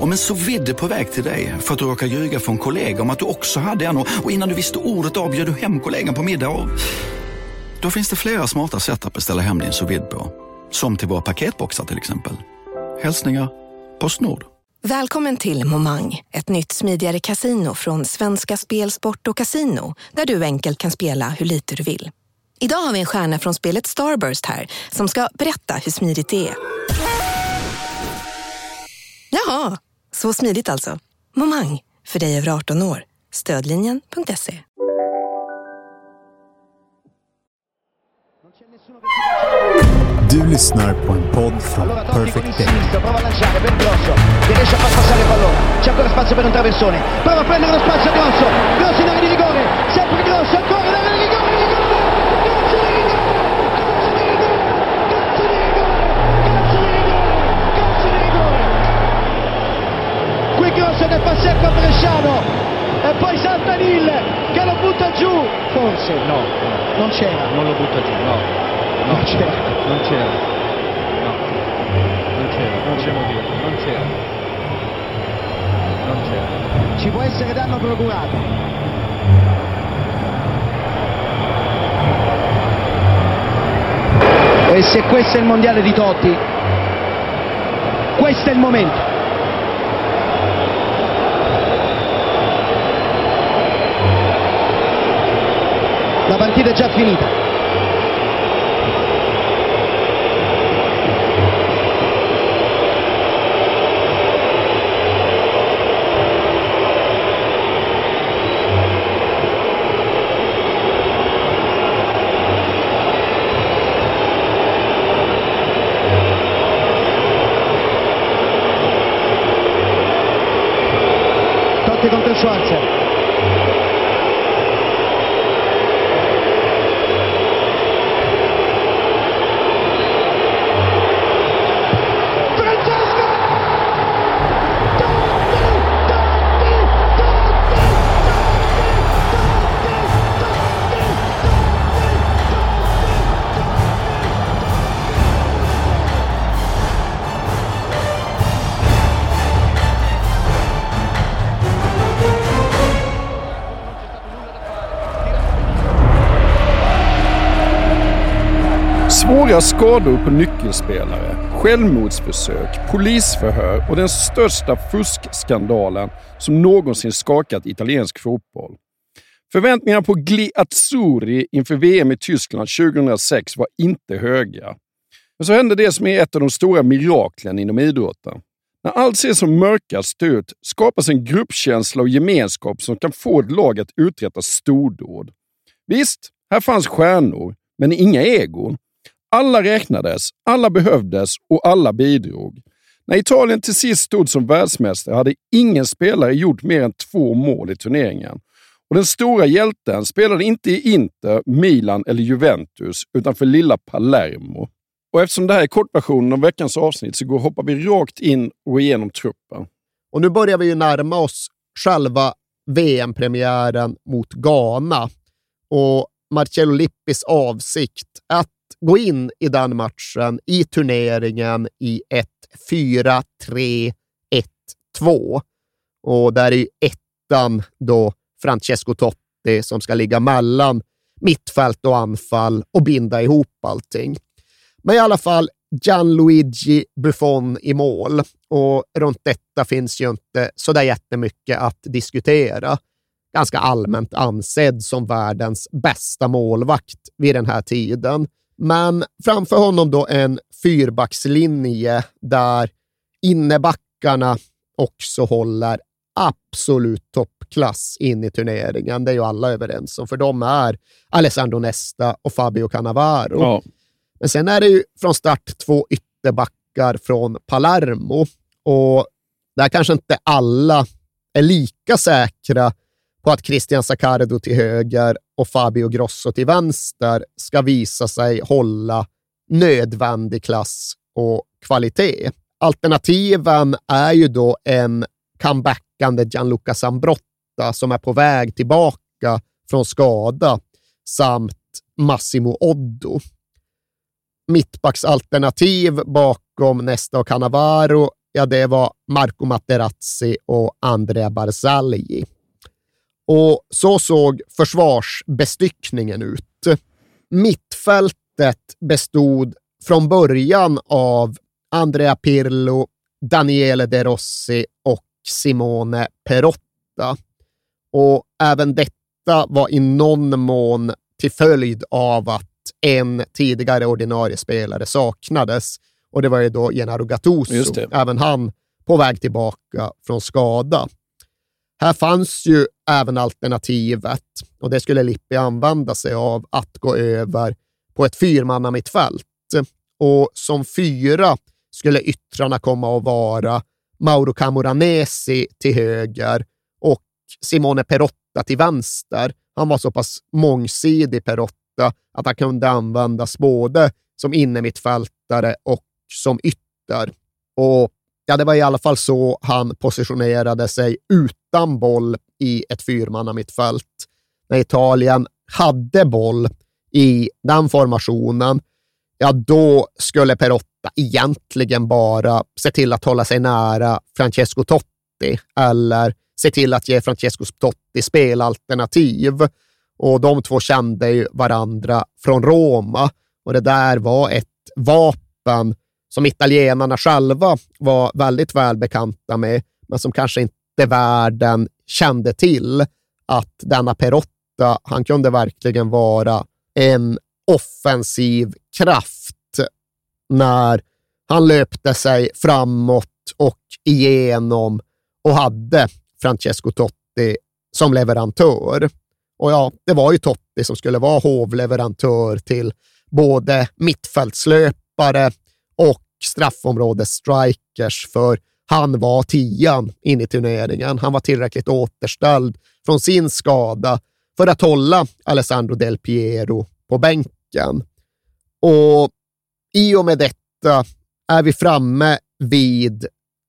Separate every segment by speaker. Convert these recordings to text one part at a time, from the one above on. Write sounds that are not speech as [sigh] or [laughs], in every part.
Speaker 1: Om en så vidde på väg till dig för att du råkar ljuga från kollega om att du också hade en och innan du visste ordet av bjöd du hem kollegan på middag och... Då finns det flera smarta sätt att beställa hem din sous på. Som till våra paketboxar till exempel. Hälsningar Postnord.
Speaker 2: Välkommen till Momang, ett nytt smidigare kasino från Svenska Spel, Sport och Casino där du enkelt kan spela hur lite du vill. Idag har vi en stjärna från spelet Starburst här som ska berätta hur smidigt det är. Jaha, så smidigt alltså. Momang, för dig över 18 år. Stödlinjen.se.
Speaker 3: Du lyssnar på en podd från Perfect Day.
Speaker 4: Prova a lanciare ben grosso, che riesce a far passare il pallone. C'è ancora spazio per un traversone. Prova a prendere lo spazio grosso. Grosso in area di rigore. Sempre grosso, ancora in area di rigore. rigore. Grosso che fa secco a Bresciano. E poi salta Nil che lo butta giù. Forse. No, non c'era.
Speaker 5: Non lo butta giù, no. no.
Speaker 4: Non c'era.
Speaker 5: Non c'era. No. Non c'era, non c'è motivo. Non c'era. Non c'era.
Speaker 4: Ci può essere danno procurato. E se questo è il mondiale di Totti, questo è il momento. La partita è già finita.
Speaker 6: Svåra skador på nyckelspelare, självmordsförsök, polisförhör och den största fuskskandalen som någonsin skakat italiensk fotboll. Förväntningarna på Gli Azzurri inför VM i Tyskland 2006 var inte höga. Men så hände det som är ett av de stora miraklen inom idrotten. När allt ser som mörkast ut skapas en gruppkänsla och gemenskap som kan få ett lag att uträtta stordåd. Visst, här fanns stjärnor, men inga egon. Alla räknades, alla behövdes och alla bidrog. När Italien till sist stod som världsmästare hade ingen spelare gjort mer än två mål i turneringen. Och den stora hjälten spelade inte i Inter, Milan eller Juventus, utan för lilla Palermo. Och eftersom det här är kortversionen av veckans avsnitt så går hoppar vi rakt in och igenom truppen.
Speaker 7: Och nu börjar vi ju närma oss själva VM-premiären mot Ghana. Och Marcello Lippis avsikt att gå in i den matchen i turneringen i ett 4-3-1-2. Och där är ju ettan då Francesco Totti som ska ligga mellan mittfält och anfall och binda ihop allting. Men i alla fall Gianluigi Buffon i mål och runt detta finns ju inte så där jättemycket att diskutera. Ganska allmänt ansedd som världens bästa målvakt vid den här tiden. Men framför honom då en fyrbackslinje där innebackarna också håller absolut toppklass in i turneringen. Det är ju alla överens om, för de är Alessandro Nesta och Fabio Cannavaro.
Speaker 6: Ja.
Speaker 7: Men sen är det ju från start två ytterbackar från Palermo och där kanske inte alla är lika säkra på att Christian Saccardo till höger och Fabio Grosso till vänster ska visa sig hålla nödvändig klass och kvalitet. Alternativen är ju då en comebackande Gianluca Zambrotta som är på väg tillbaka från skada samt Massimo Oddo. Mittbacksalternativ bakom Nesta och Cannavaro ja, det var Marco Materazzi och Andrea Barzagli. Och så såg försvarsbestyckningen ut. Mittfältet bestod från början av Andrea Pirlo, Daniele De Rossi och Simone Perotta. Och även detta var i någon mån till följd av att en tidigare ordinarie spelare saknades. Och det var ju då Gennaro Gattuso, även han på väg tillbaka från skada. Här fanns ju även alternativet, och det skulle Lippi använda sig av, att gå över på ett fyrmannamittfält. Och som fyra skulle yttrarna komma att vara Mauro Camoranesi till höger och Simone Perotta till vänster. Han var så pass mångsidig, Perotta, att han kunde användas både som innermittfältare och som ytter. Och ja, det var i alla fall så han positionerade sig utan boll i ett fyrmannamittfält. När Italien hade boll i den formationen, ja, då skulle Perotta egentligen bara se till att hålla sig nära Francesco Totti eller se till att ge Francesco Totti spelalternativ. Och de två kände ju varandra från Roma och det där var ett vapen som italienarna själva var väldigt välbekanta med, men som kanske inte världen kände till att denna Perotta, han kunde verkligen vara en offensiv kraft när han löpte sig framåt och igenom och hade Francesco Totti som leverantör. Och ja, det var ju Totti som skulle vara hovleverantör till både mittfältslöpare straffområdesstrikers, för han var tian in i turneringen. Han var tillräckligt återställd från sin skada för att hålla Alessandro Del Piero på bänken. Och i och med detta är vi framme vid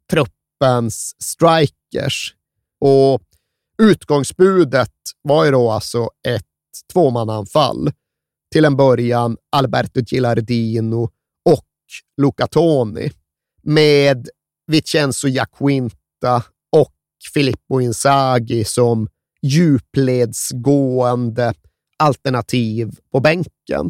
Speaker 7: truppens strikers. Och utgångsbudet var ju då alltså ett tvåmannaanfall. Till en början Alberto Gilardino Luca Toni med Vincenzo Jacquinta och Filippo Inzaghi som djupledsgående alternativ på bänken.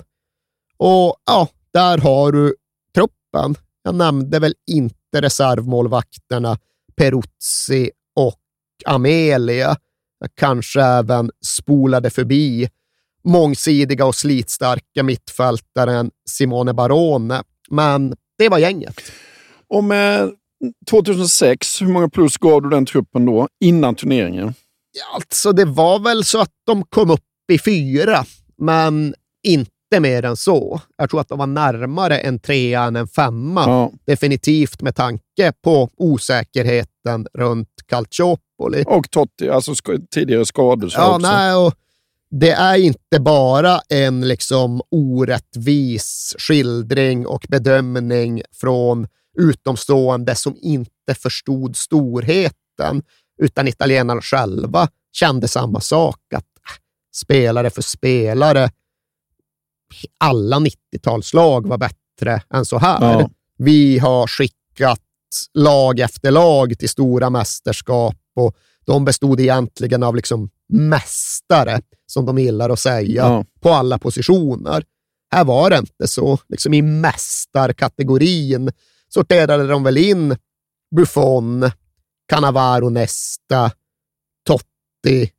Speaker 7: Och ja, där har du truppen. Jag nämnde väl inte reservmålvakterna Peruzzi och Amelia. Jag kanske även spolade förbi mångsidiga och slitstarka mittfältaren Simone Barone, men det var gänget.
Speaker 6: Och med 2006, hur många plus gav du den truppen då, innan turneringen?
Speaker 7: Alltså, det var väl så att de kom upp i fyra, men inte mer än så. Jag tror att de var närmare en trea än en femma. Ja. Definitivt med tanke på osäkerheten runt Calciopoli.
Speaker 6: Och Totti, alltså sk tidigare skador.
Speaker 7: Ja, nej, och det är inte bara en liksom orättvis skildring och bedömning från utomstående som inte förstod storheten, utan italienarna själva kände samma sak, att äh, spelare för spelare alla 90-talslag var bättre än så här. Ja. Vi har skickat lag efter lag till stora mästerskap och de bestod egentligen av liksom mästare, som de gillar att säga, ja. på alla positioner. Här var det inte så. Liksom I mästarkategorin sorterade de väl in Buffon, Cannavaro Nesta, Totti,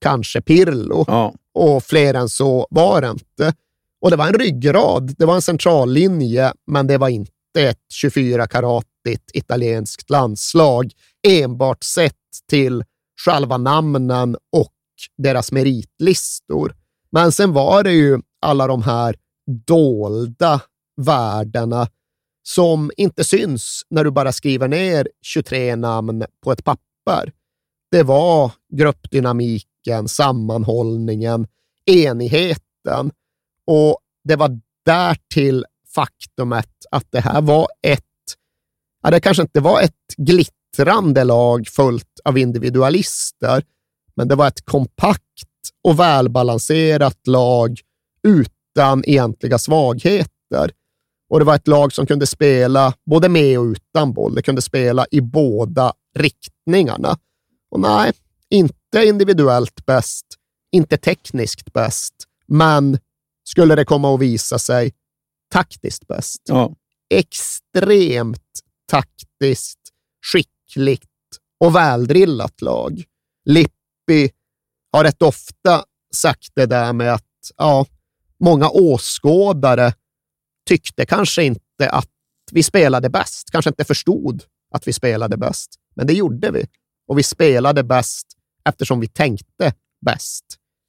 Speaker 7: kanske Pirlo. Ja. Och fler än så var det inte. Och det var en ryggrad, det var en centrallinje, men det var inte ett 24-karatigt italienskt landslag, enbart sett till själva namnen och deras meritlistor. Men sen var det ju alla de här dolda värdena som inte syns när du bara skriver ner 23 namn på ett papper. Det var gruppdynamiken, sammanhållningen, enigheten och det var därtill faktumet att det här var ett, ja, det kanske inte var ett glittrande lag fullt av individualister, men det var ett kompakt och välbalanserat lag utan egentliga svagheter. Och det var ett lag som kunde spela både med och utan boll. Det kunde spela i båda riktningarna. Och nej, inte individuellt bäst, inte tekniskt bäst, men skulle det komma att visa sig taktiskt bäst.
Speaker 6: Ja.
Speaker 7: Extremt taktiskt, skickligt och väldrillat lag. Lippi har rätt ofta sagt det där med att ja, många åskådare tyckte kanske inte att vi spelade bäst, kanske inte förstod att vi spelade bäst, men det gjorde vi. Och vi spelade bäst eftersom vi tänkte bäst.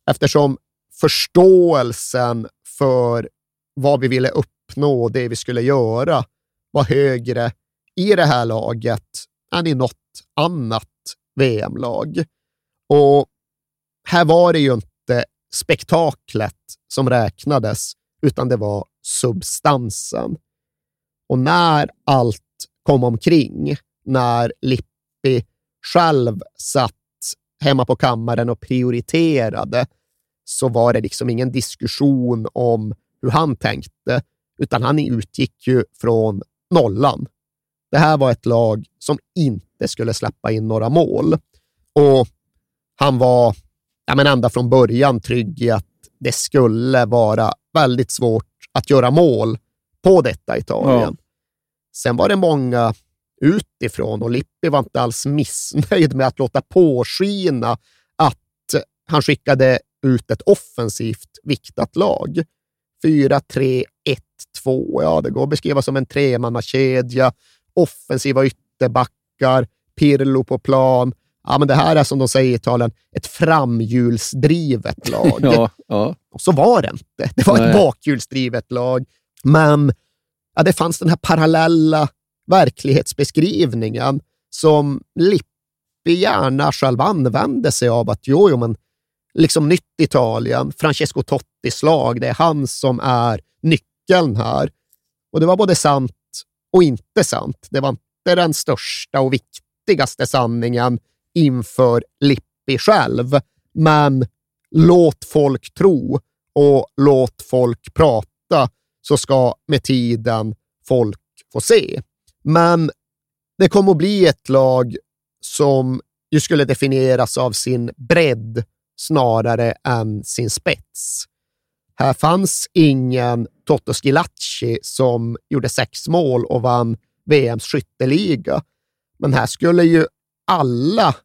Speaker 7: Eftersom förståelsen för vad vi ville uppnå och det vi skulle göra var högre i det här laget än i något annat VM-lag. Och här var det ju inte spektaklet som räknades, utan det var substansen. Och när allt kom omkring, när Lippi själv satt hemma på kammaren och prioriterade, så var det liksom ingen diskussion om hur han tänkte, utan han utgick ju från nollan. Det här var ett lag som inte skulle släppa in några mål. Och han var ja, men ända från början trygg i att det skulle vara väldigt svårt att göra mål på detta Italien. Ja. Sen var det många utifrån och Lippi var inte alls missnöjd med att låta påskina att han skickade ut ett offensivt viktat lag. 4-3-1-2, ja det går att beskriva som en tremannakedja, offensiva ytterbackar, Pirlo på plan. Ja, men det här är som de säger i Italien, ett framhjulsdrivet lag. [laughs]
Speaker 6: ja, ja.
Speaker 7: Och så var det inte. Det var Nej. ett bakhjulsdrivet lag. Men ja, det fanns den här parallella verklighetsbeskrivningen som Lippi gärna själv använde sig av. Att jo, jo, men liksom nytt Italien, Francesco Tottis lag, det är han som är nyckeln här. Och det var både sant och inte sant. Det var inte den största och viktigaste sanningen inför Lippi själv, men låt folk tro och låt folk prata så ska med tiden folk få se. Men det kommer att bli ett lag som ju skulle definieras av sin bredd snarare än sin spets. Här fanns ingen Toto Schilacci som gjorde sex mål och vann VMs skytteliga. Men här skulle ju alla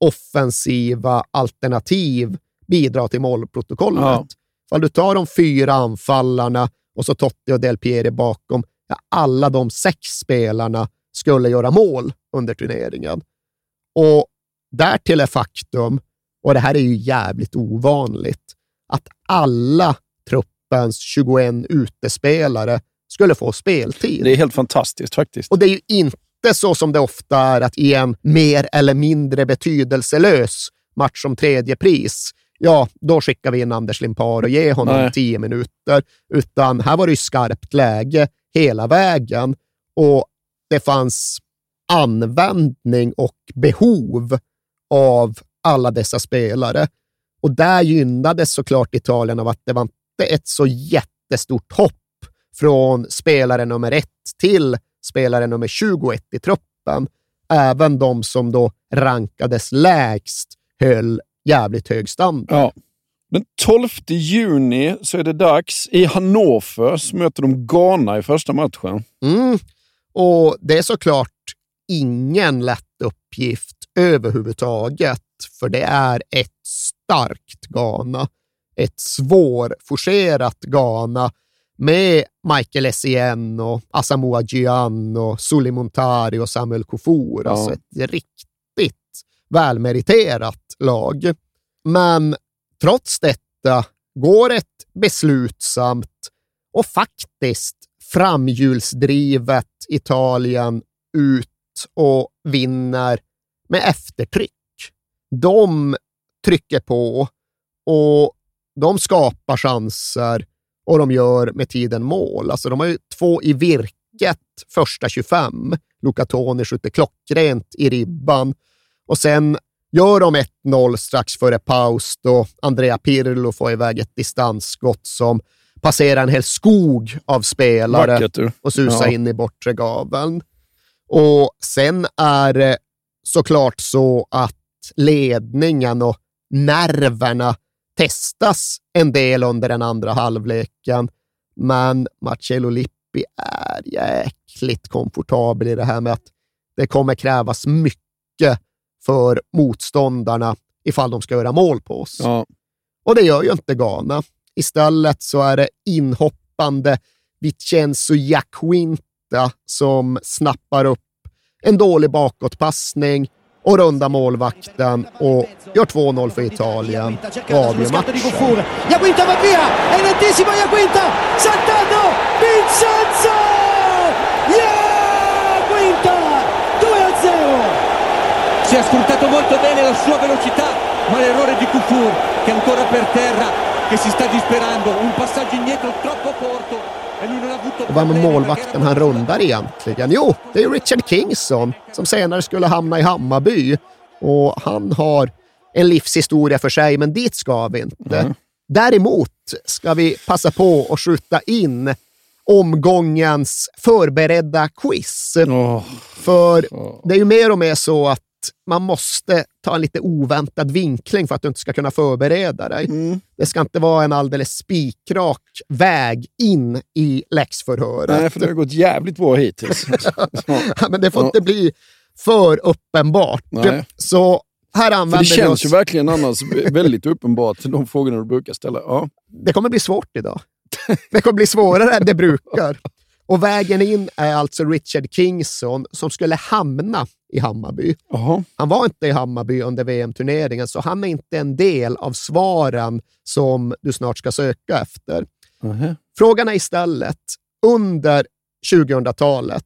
Speaker 7: offensiva alternativ bidra till målprotokollet. Ja. Om du tar de fyra anfallarna och så Totti och Del Pieri bakom, ja, alla de sex spelarna skulle göra mål under turneringen. Och därtill är faktum, och det här är ju jävligt ovanligt, att alla truppens 21 utespelare skulle få speltid.
Speaker 6: Det är helt fantastiskt faktiskt.
Speaker 7: Och det är ju inte så som det ofta är att i en mer eller mindre betydelselös match som tredje pris, ja, då skickar vi in Anders Limpar och ger honom Nej. tio minuter. Utan här var det ju skarpt läge hela vägen och det fanns användning och behov av alla dessa spelare. Och där gynnades såklart Italien av att det var inte ett så jättestort hopp från spelare nummer ett till spelare nummer 21 i truppen. Även de som då rankades lägst höll jävligt hög standard.
Speaker 6: Ja. Den 12 juni så är det dags. I Hannover så möter de Ghana i första matchen.
Speaker 7: Mm. Och det är såklart ingen lätt uppgift överhuvudtaget, för det är ett starkt Ghana. Ett svårforcerat Ghana med Michael Essien och Asamoah Gyan och Suli Montari och Samuel Kufur. Ja. Alltså ett riktigt välmeriterat lag. Men trots detta går ett beslutsamt och faktiskt framhjulsdrivet Italien ut och vinner med eftertryck. De trycker på och de skapar chanser och de gör med tiden mål. Alltså de har ju två i virket första 25. Luca Toni skjuter klockrent i ribban och sen gör de 1-0 strax före paus då Andrea Pirlo får iväg ett distansskott som passera en hel skog av spelare och susa
Speaker 6: Ja.
Speaker 7: in i bortre gaveln. Och sen är det såklart så att ledningen och nerverna testas en del under den andra halvleken. Men Marcello Lippi är jäkligt komfortabel i det här med att det kommer krävas mycket för motståndarna ifall de ska göra mål på oss.
Speaker 6: Ja.
Speaker 7: Och det gör ju inte Ghana. Istället så är det inhoppande Vincenzo Jacquinta som snappar upp en dålig bakåtpassning och rundar målvakten och gör 2-0 för Italien och avgör matchen.
Speaker 4: Va via, è in anticipo Iaquinta, saltando, Vincenzo! Iaquinta, 2-0!
Speaker 8: Si è sfruttato molto bene la sua velocità, ma l'errore di Kufur che è ancora per terra, che si sta disperando. Un passaggio indietro troppo corto
Speaker 7: Och vem är målvakten han rundar egentligen? Jo, det är Richard Kingson som senare skulle hamna i Hammarby. Och han har en livshistoria för sig, men dit ska vi inte. Däremot ska vi passa på att skjuta in omgångens förberedda quiz.
Speaker 6: Åh,
Speaker 7: För det är ju mer och mer så att man måste ta en lite oväntad vinkling för att du inte ska kunna förbereda dig. Det ska inte vara en alldeles spikrak väg in i läxförhöret.
Speaker 6: nej, för det har gått jävligt bra hittills. [laughs]
Speaker 7: Ja, men det får
Speaker 6: Ja.
Speaker 7: inte bli för uppenbart.
Speaker 6: Nej.
Speaker 7: Så här
Speaker 6: För
Speaker 7: använder
Speaker 6: det
Speaker 7: vi
Speaker 6: känns
Speaker 7: oss...
Speaker 6: ju verkligen annars väldigt uppenbart, de frågorna du brukar ställa. Ja.
Speaker 7: Det kommer bli svårt idag. Det kommer bli svårare än det brukar. Och vägen in är alltså Richard Kingson som skulle hamna i Hammarby.
Speaker 6: Jaha.
Speaker 7: Han var inte i Hammarby under VM-turneringen, så han är inte en del av svaren som du snart ska söka efter.
Speaker 6: Nähä.
Speaker 7: Frågan är istället, under 2000-talet,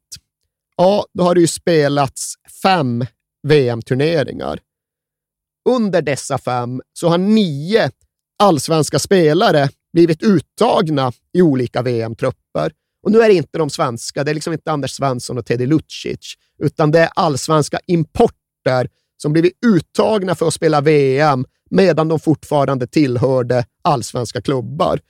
Speaker 7: ja, då har det ju spelats fem VM-turneringar. Under dessa fem så har nio allsvenska spelare blivit uttagna i olika VM-trupper. Och nu är det inte de svenska, det är liksom inte Anders Svensson och Teddy Lucic, utan det är allsvenska importer som blivit uttagna för att spela VM medan de fortfarande tillhörde allsvenska klubbar.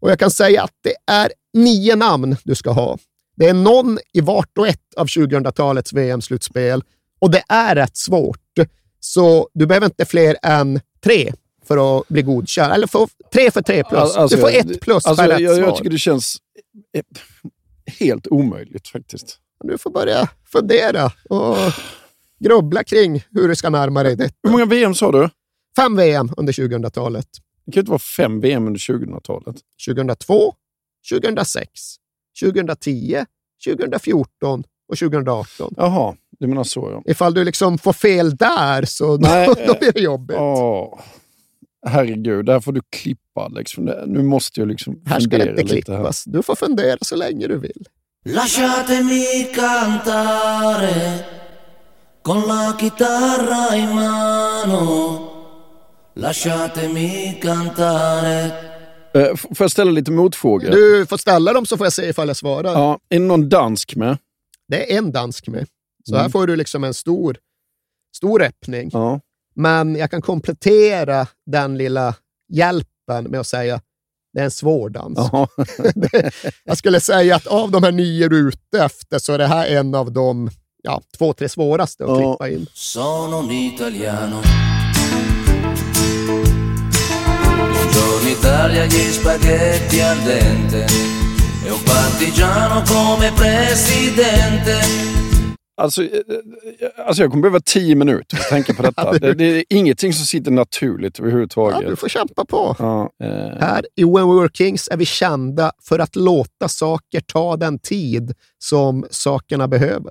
Speaker 7: Och jag kan säga att det är nio namn du ska ha. Det är någon i vart och ett av 2000-talets VM-slutspel och det är rätt svårt. Så du behöver inte fler än tre för att bli godkänd. Eller få, tre för tre plus.
Speaker 6: Alltså,
Speaker 7: du får ett plus
Speaker 6: alltså,
Speaker 7: per rätt
Speaker 6: jag,
Speaker 7: svar.
Speaker 6: jag tycker det känns eh, helt omöjligt faktiskt.
Speaker 7: Du får börja fundera och grubbla kring hur du ska närma dig det.
Speaker 6: Hur många VM sa du?
Speaker 7: Fem VM under 2000-talet.
Speaker 6: Det kan ju inte vara fem VM under 2000-talet.
Speaker 7: 2002, 2006, 2010, 2014 och 2018.
Speaker 6: Jaha, du menar så ja.
Speaker 7: Ifall du liksom får fel där så [laughs]
Speaker 6: Nej,
Speaker 7: då, då blir det jobbigt.
Speaker 6: Åh, herregud, det här får du klippa Alex. Det- Nu måste jag liksom
Speaker 7: Här ska det inte
Speaker 6: lite här.
Speaker 7: klippas. Du får fundera så länge du vill.
Speaker 9: Lasciatemi cantare con la chitarra in mano. Lasciatemi cantare.
Speaker 6: Eh, f- Får jag ställa lite motfrågor?
Speaker 7: Du får ställa dem så får jag se ifall jag svarar.
Speaker 6: Ja, är det någon dansk med?
Speaker 7: Det är en dansk med. Så
Speaker 6: Mm.
Speaker 7: här får du liksom en stor, stor öppning.
Speaker 6: Ja.
Speaker 7: Men jag kan komplettera den lilla hjälpen med att säga det är en svår dans.
Speaker 6: Jaha. [laughs] [laughs]
Speaker 7: Jag skulle säga att av de här nio du är ute efter så är det här en av de ja, två, tre svåraste att
Speaker 6: Ja.
Speaker 7: klippa in.
Speaker 9: Sono un italiano. Buongiorno Italia, gli spaghetti al dente. E un partigiano come presidente.
Speaker 6: Alltså, eh, eh, alltså jag kommer behöva tio minuter att tänka på [laughs] detta. det, det är ingenting som sitter naturligt
Speaker 7: Ja,
Speaker 6: överhuvudtaget.
Speaker 7: du får kämpa på.
Speaker 6: Ja, eh,
Speaker 7: Här i When We Were Kings är vi kända för att låta saker ta den tid som sakerna behöver.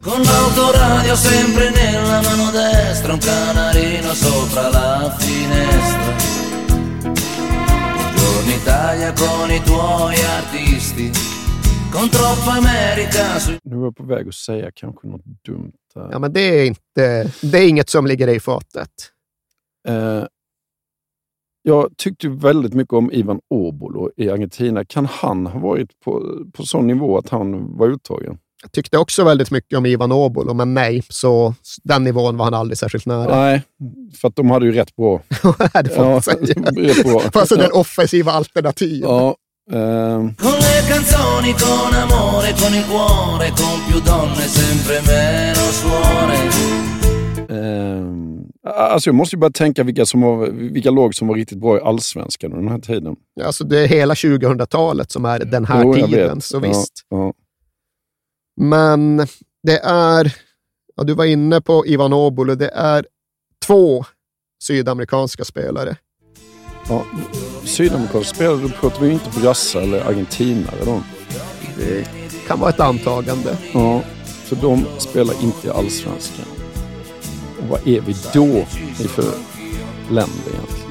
Speaker 9: Italia con i tuoi artisti, con troppa America su...
Speaker 6: nu var jag på väg att säga kanske något dumt. Där.
Speaker 7: Ja, men det är, inte, det är inget som ligger dig i fatet.
Speaker 6: Eh, jag tyckte väldigt mycket om Ivan Obolo i Argentina. Kan han ha varit på, på sån nivå att han var uttagen?
Speaker 7: Jag tyckte också väldigt mycket om Ivan Obolo, men nej, så den nivån var han aldrig särskilt nära.
Speaker 6: Nej, för att de hade ju rätt bra. [laughs]
Speaker 7: det får man
Speaker 6: Ja,
Speaker 7: säga.
Speaker 6: rätt bra.
Speaker 7: Alltså den offensiva alternativ.
Speaker 6: Ja, Ehm,
Speaker 9: Con le canzoni, con amore, con il cuore, con più donne, sempre meno suore.
Speaker 6: ehm, alltså jag måste ju bara tänka vilka, som var, vilka lag som var riktigt bra i allsvenskan under den här tiden.
Speaker 7: Alltså det är hela 2000-talet som är den här
Speaker 6: Jo,
Speaker 7: tiden,
Speaker 6: vet.
Speaker 7: så
Speaker 6: Ja,
Speaker 7: visst.
Speaker 6: Ja,
Speaker 7: Men det är, ja, du var inne på Ivan Obolo, det är två sydamerikanska spelare.
Speaker 6: ja. Sydamerikanska spelare, då pratar vi ju inte brassa eller argentinare. Då.
Speaker 7: Det kan vara ett antagande.
Speaker 6: Ja, så de spelar inte i allsvenskan. Och vad är vi då i för länder egentligen?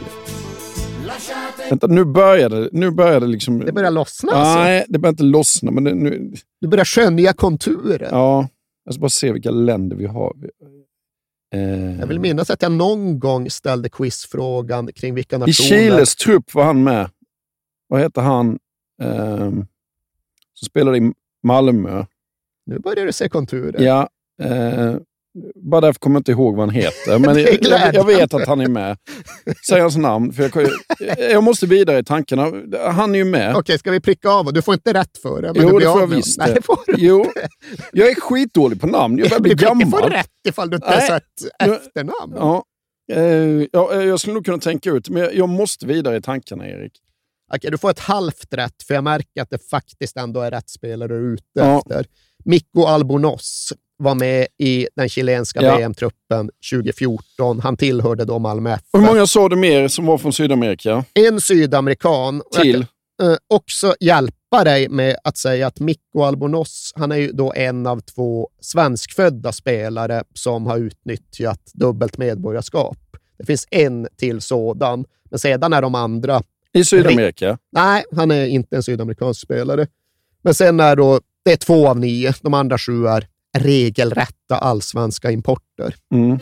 Speaker 6: Vänta, nu börjar det, nu börjar det liksom...
Speaker 7: Det börjar lossna alltså.
Speaker 6: Nej, det börjar inte lossna, men det, nu...
Speaker 7: Du börjar skönja konturen.
Speaker 6: Ja, jag ska bara se vilka länder vi har. Eh,
Speaker 7: Jag vill minnas att jag någon gång ställde quizfrågan kring vilka
Speaker 6: I
Speaker 7: nationer...
Speaker 6: Chiles trupp var han med. Vad heter han ehm, som spelade i Malmö?
Speaker 7: Nu börjar du se konturer.
Speaker 6: Ja, eh, bara därför kommer jag inte ihåg vad han heter. Men [laughs] jag, jag, vet att han är med. Säg hans namn, för jag, jag måste vidare i tankarna. Han är ju med.
Speaker 7: Okej, ska vi pricka av? Du får inte rätt för det. Men
Speaker 6: Jo,
Speaker 7: du
Speaker 6: det får jag visst.
Speaker 7: Nej, det får du
Speaker 6: Jo, jag är skitdålig på namn. Jag börjar bli
Speaker 7: Du kan inte få
Speaker 6: gammal.
Speaker 7: rätt ifall du inte
Speaker 6: Nej.
Speaker 7: har sett efternamn.
Speaker 6: Ja. Eh, ja, jag skulle nog kunna tänka ut, men jag, jag måste vidare i tankarna, Erik.
Speaker 7: Okej, du får ett halvt rätt, för jag märker att det faktiskt ändå är rätt spelare du är ute
Speaker 6: Ja.
Speaker 7: efter. Mikko Albonos var med i den chilenska
Speaker 6: Ja.
Speaker 7: VM-truppen 2014. Han tillhörde då Malmö FF.
Speaker 6: Hur många sa du mer som var från Sydamerika?
Speaker 7: En sydamerikan. Och jag
Speaker 6: Till?
Speaker 7: kan, eh, också hjälpa dig med att säga att Mikko Albonos, han är ju då en av två svenskfödda spelare som har utnyttjat dubbelt medborgarskap. Det finns en till sådan, men sedan är de andra
Speaker 6: I Sydamerika?
Speaker 7: Nej, han är inte en sydamerikansk spelare. Men sen är då, det är två av nio. De andra sju är regelrätta allsvenska importer.
Speaker 6: Mm.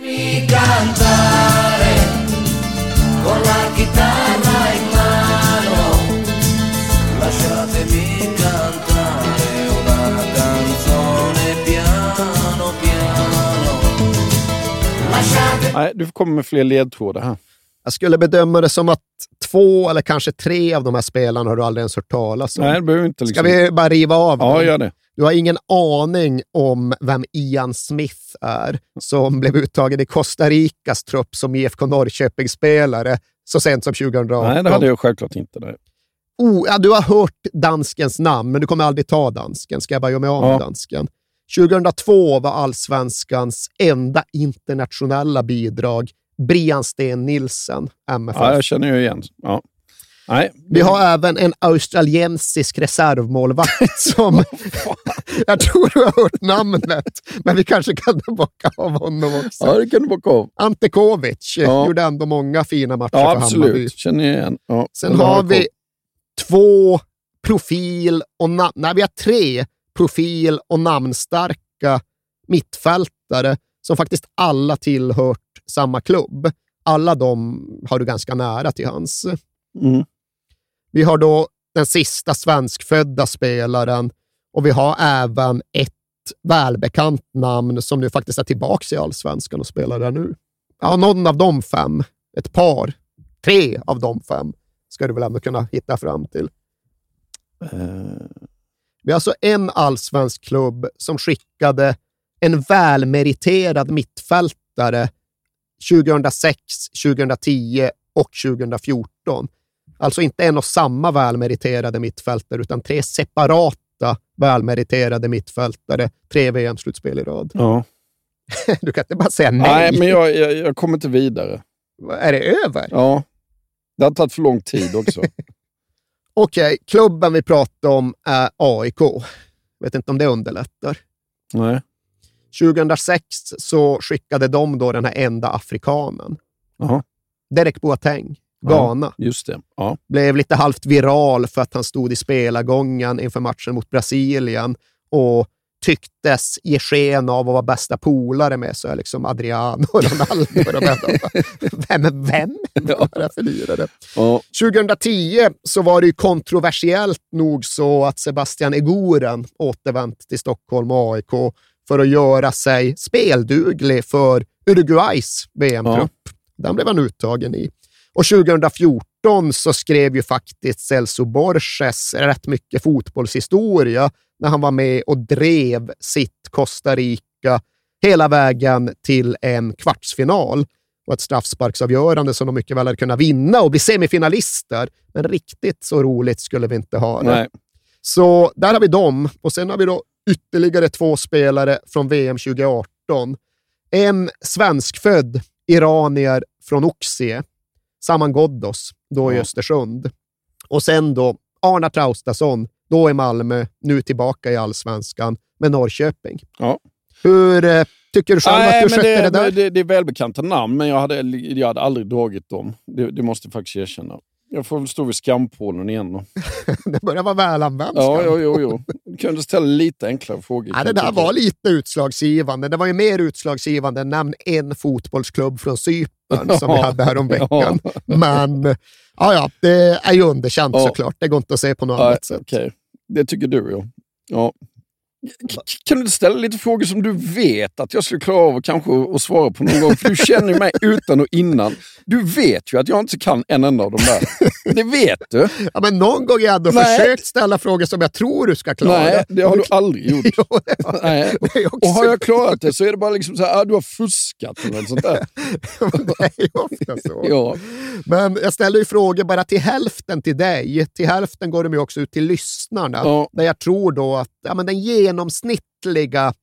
Speaker 6: Nej, du får komma med fler ledtrådar här.
Speaker 7: Jag skulle bedöma det som att två eller kanske tre av de här spelarna har du aldrig ens hört talas om.
Speaker 6: Nej, det behöver inte
Speaker 7: Ska
Speaker 6: liksom...
Speaker 7: vi bara riva av
Speaker 6: Ja,
Speaker 7: dem?
Speaker 6: gör det.
Speaker 7: Du har ingen aning om vem Ian Smith är, som blev uttagen i Costa Ricas trupp som IFK Norrköping-spelare så sent som 2018.
Speaker 6: Nej, det hade jag självklart inte. Nej.
Speaker 7: Oh, ja, du har hört danskens namn, men du kommer aldrig ta dansken. Ska jag bara göra mig av med
Speaker 6: Ja.
Speaker 7: dansken? 2002 var allsvenskans enda internationella bidrag Brian Sten Nilsen, MFF.
Speaker 6: Ja, jag känner ju igen. Ja. Nej.
Speaker 7: Vi har även en australiensisk reservmålvakt [laughs] som... jag tror du har hört namnet, men vi kanske kan bocka av honom också.
Speaker 6: Ja, det kan du bocka av.
Speaker 7: Ante Kovic
Speaker 6: Ja.
Speaker 7: gjorde ändå många fina matcher
Speaker 6: Ja,
Speaker 7: för Hammarby.
Speaker 6: absolut. Känner jag igen. Ja,
Speaker 7: Sen har vi
Speaker 6: koll.
Speaker 7: två profil och na- Nej, vi har tre profil och namnstarka mittfältare som faktiskt alla tillhört samma klubb. Alla de har du ganska nära till hans.
Speaker 6: Mm.
Speaker 7: Vi har då den sista svenskfödda spelaren och vi har även ett välbekant namn som nu faktiskt är tillbaka i allsvenskan och spelar där nu. Ja, någon av de fem, ett par, tre av de fem ska du väl ändå kunna hitta fram till.
Speaker 6: Eh,
Speaker 7: Vi har alltså en allsvensk klubb som skickade en välmeriterad mittfältare 2006, 2010 och 2014. Alltså inte en och samma välmeriterade mittfältare, utan tre separata välmeriterade mittfältare. Tre VM-slutspel i rad.
Speaker 6: ja. [laughs]
Speaker 7: Du kan inte bara säga nej.
Speaker 6: Nej, men jag, jag, jag kommer inte vidare.
Speaker 7: Är det över?
Speaker 6: Ja. Det har tagit för lång tid också. [laughs]
Speaker 7: Okej, klubben vi pratar om är AIK. Vet inte om det underlättar.
Speaker 6: Nej.
Speaker 7: 2006 så skickade de då den här enda afrikanen.
Speaker 6: Jaha.
Speaker 7: Derek Boateng,
Speaker 6: Ja.
Speaker 7: Ghana.
Speaker 6: Just det. Ja.
Speaker 7: Blev lite halvt viral för att han stod i spelargången inför matchen mot Brasilien och tycktes ge sken av att vara bästa polare med så liksom Adriano och [laughs] Ronaldo. Och de bara, vem är vem? För lirare?
Speaker 6: Ja.
Speaker 7: 2010 så var det kontroversiellt nog så att Sebastian Egoren återvänt till Stockholm och AIK för att göra sig spelduglig för Uruguays VM-trupp. Den blev han uttagen i. Och 2014 så skrev ju faktiskt Celso Borges rätt mycket fotbollshistoria när han var med och drev sitt Costa Rica hela vägen till en kvartsfinal och ett straffsparksavgörande som de mycket väl hade kunnat vinna och bli semifinalister. Men riktigt så roligt skulle vi inte ha det.
Speaker 6: Nej.
Speaker 7: Så där har vi dem. Och sen har vi då ytterligare två spelare från VM 2018. En svenskfödd iranier från Oxie, Saman Ghoddos, då i
Speaker 6: Ja.
Speaker 7: Östersund. Och sen då Arna Traustason, då i Malmö, nu tillbaka i allsvenskan med Norrköping.
Speaker 6: Ja.
Speaker 7: Hur eh, tycker du själv att du skötte det,
Speaker 6: det,
Speaker 7: där?
Speaker 6: det, det är välbekanta namn, men jag hade, jag hade aldrig dragit dem. Det, det måste jag faktiskt erkänna. Jag får väl stå vid skampålen igen då. [laughs]
Speaker 7: Det börjar vara välanvänt.
Speaker 6: Ja, jo, jo, jo. Du kunde ställa lite enklare frågor.
Speaker 7: Ja, det där var lite utslagsgivande. Det var ju mer utslagsgivande än nämn en fotbollsklubb från Cypern som vi hade häromveckan. [laughs] Men ja, ja, det är ju underkänt
Speaker 6: Ja.
Speaker 7: såklart. Det går inte att se på något
Speaker 6: Ja,
Speaker 7: annat sätt.
Speaker 6: Okej, det tycker du ja. ja. Kan du inte ställa lite frågor som du vet att jag skulle klara av och kanske att svara på någon gång? För du känner ju mig [laughs] utan och innan. Du vet ju att jag inte kan en enda av dem där. Det vet du. [laughs]
Speaker 7: Ja, men någon gång har jag ändå
Speaker 6: Nej.
Speaker 7: försökt ställa frågor som jag tror du ska klara.
Speaker 6: Nej, det har du aldrig gjort. [laughs]
Speaker 7: Jo, har-
Speaker 6: Nej. Och har jag klarat det så är det bara liksom så här, ah, du har fuskat eller något sånt där.
Speaker 7: det är ju ofta så.
Speaker 6: Ja.
Speaker 7: Men jag ställer ju frågor bara till hälften till dig. Till hälften går de ju också ut till lyssnarna.
Speaker 6: Ja.
Speaker 7: Där jag tror då att ja, men den genomsnittliga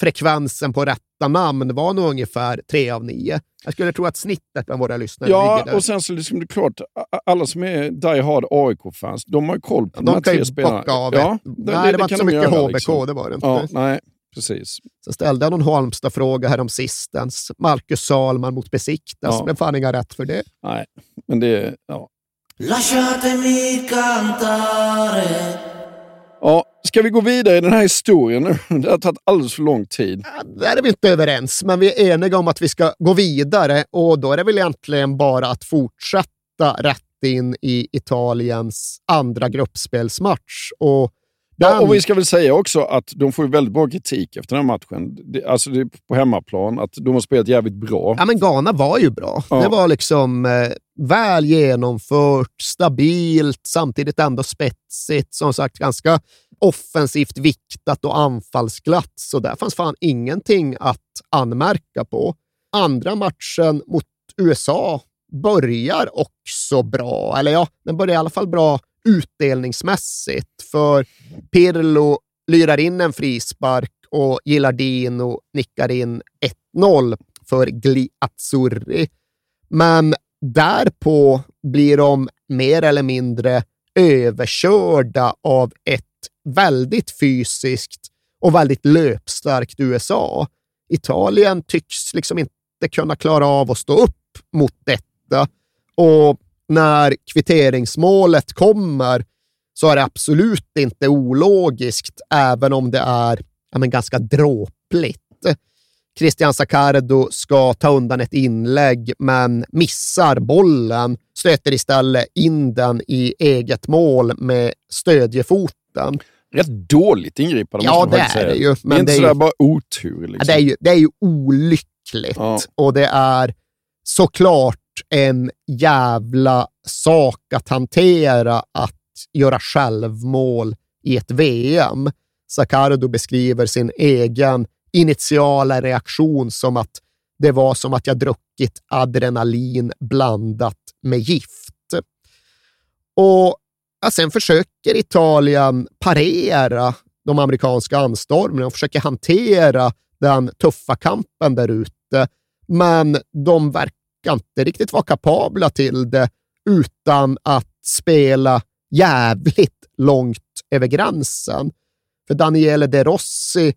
Speaker 7: frekvensen på rätta namn var nog ungefär tre av nio. Jag skulle tro att snittet bland våra lyssnare
Speaker 6: Ja,
Speaker 7: ligger där.
Speaker 6: och sen så liksom det är klart, alla som är Die Hard AIK-fans, de har ju koll på de, här
Speaker 7: de kan ju
Speaker 6: tre spelarna.
Speaker 7: bocka av
Speaker 6: ja,
Speaker 7: ett. Nej, det, var inte så
Speaker 6: de
Speaker 7: mycket
Speaker 6: göra,
Speaker 7: HBK,
Speaker 6: liksom.
Speaker 7: det var det inte.
Speaker 6: Ja, nej, precis.
Speaker 7: Så ställde jag någon Halmstad-fråga här om sistens. Marcus Salman mot Besiktas.
Speaker 6: Ja.
Speaker 7: Men fan inga rätt för det.
Speaker 6: Nej, men det... Ja.
Speaker 9: Lasciatemi cantare
Speaker 6: Ja, ska vi gå vidare i den här historien nu? [laughs] Det har tagit alldeles för lång tid.
Speaker 7: Ja, Där är vi inte överens, men vi är eniga om att vi ska gå vidare och då är det väl egentligen bara att fortsätta rätt in i Italiens andra gruppspelsmatch. Och den,
Speaker 6: Ja, och vi ska väl säga också att de får ju väldigt bra kritik efter den här matchen. Det, alltså det är på hemmaplan, att de har spelat jävligt bra.
Speaker 7: Ja, men Ghana var ju bra.
Speaker 6: Ja.
Speaker 7: Det var liksom eh, väl genomfört, stabilt, samtidigt ändå spetsigt. Som sagt, ganska offensivt viktat och anfallsglatt. Så där fanns fan ingenting att anmärka på. Andra matchen mot USA börjar också bra. Eller ja, den börjar i alla fall bra utdelningsmässigt. För Pirlo lyrar in en frispark och Gillardino nickar in 1-0 för Gli Azzurri. Men därpå blir de mer eller mindre överkörda av ett väldigt fysiskt och väldigt löpstarkt USA. Italien tycks liksom inte kunna klara av att stå upp mot detta. Och när kvitteringsmålet kommer så är det absolut inte ologiskt, även om det är ja, men ganska dråpligt. Christian Saccardo ska ta undan ett inlägg, men missar bollen, stöter istället in den i eget mål med stödjefoten.
Speaker 6: Rätt dåligt ingripande
Speaker 7: Ja,
Speaker 6: måste man
Speaker 7: det
Speaker 6: faktiskt
Speaker 7: är
Speaker 6: säga.
Speaker 7: det ju,
Speaker 6: det
Speaker 7: men
Speaker 6: är inte
Speaker 7: det är
Speaker 6: sådär
Speaker 7: ju-
Speaker 6: bara otur. Liksom.
Speaker 7: Ja, det, är ju, det är ju olyckligt
Speaker 6: Ja.
Speaker 7: och det är såklart en jävla sak att hantera att göra självmål i ett VM. Saccardo beskriver sin egen initiala reaktion som att det var som att jag druckit adrenalin blandat med gift. Och ja, sen försöker Italien parera de amerikanska anstormningarna och försöker hantera den tuffa kampen där ute. Men de verkar inte riktigt vara kapabla till det utan att spela jävligt långt över gränsen. För Daniele De Rossi,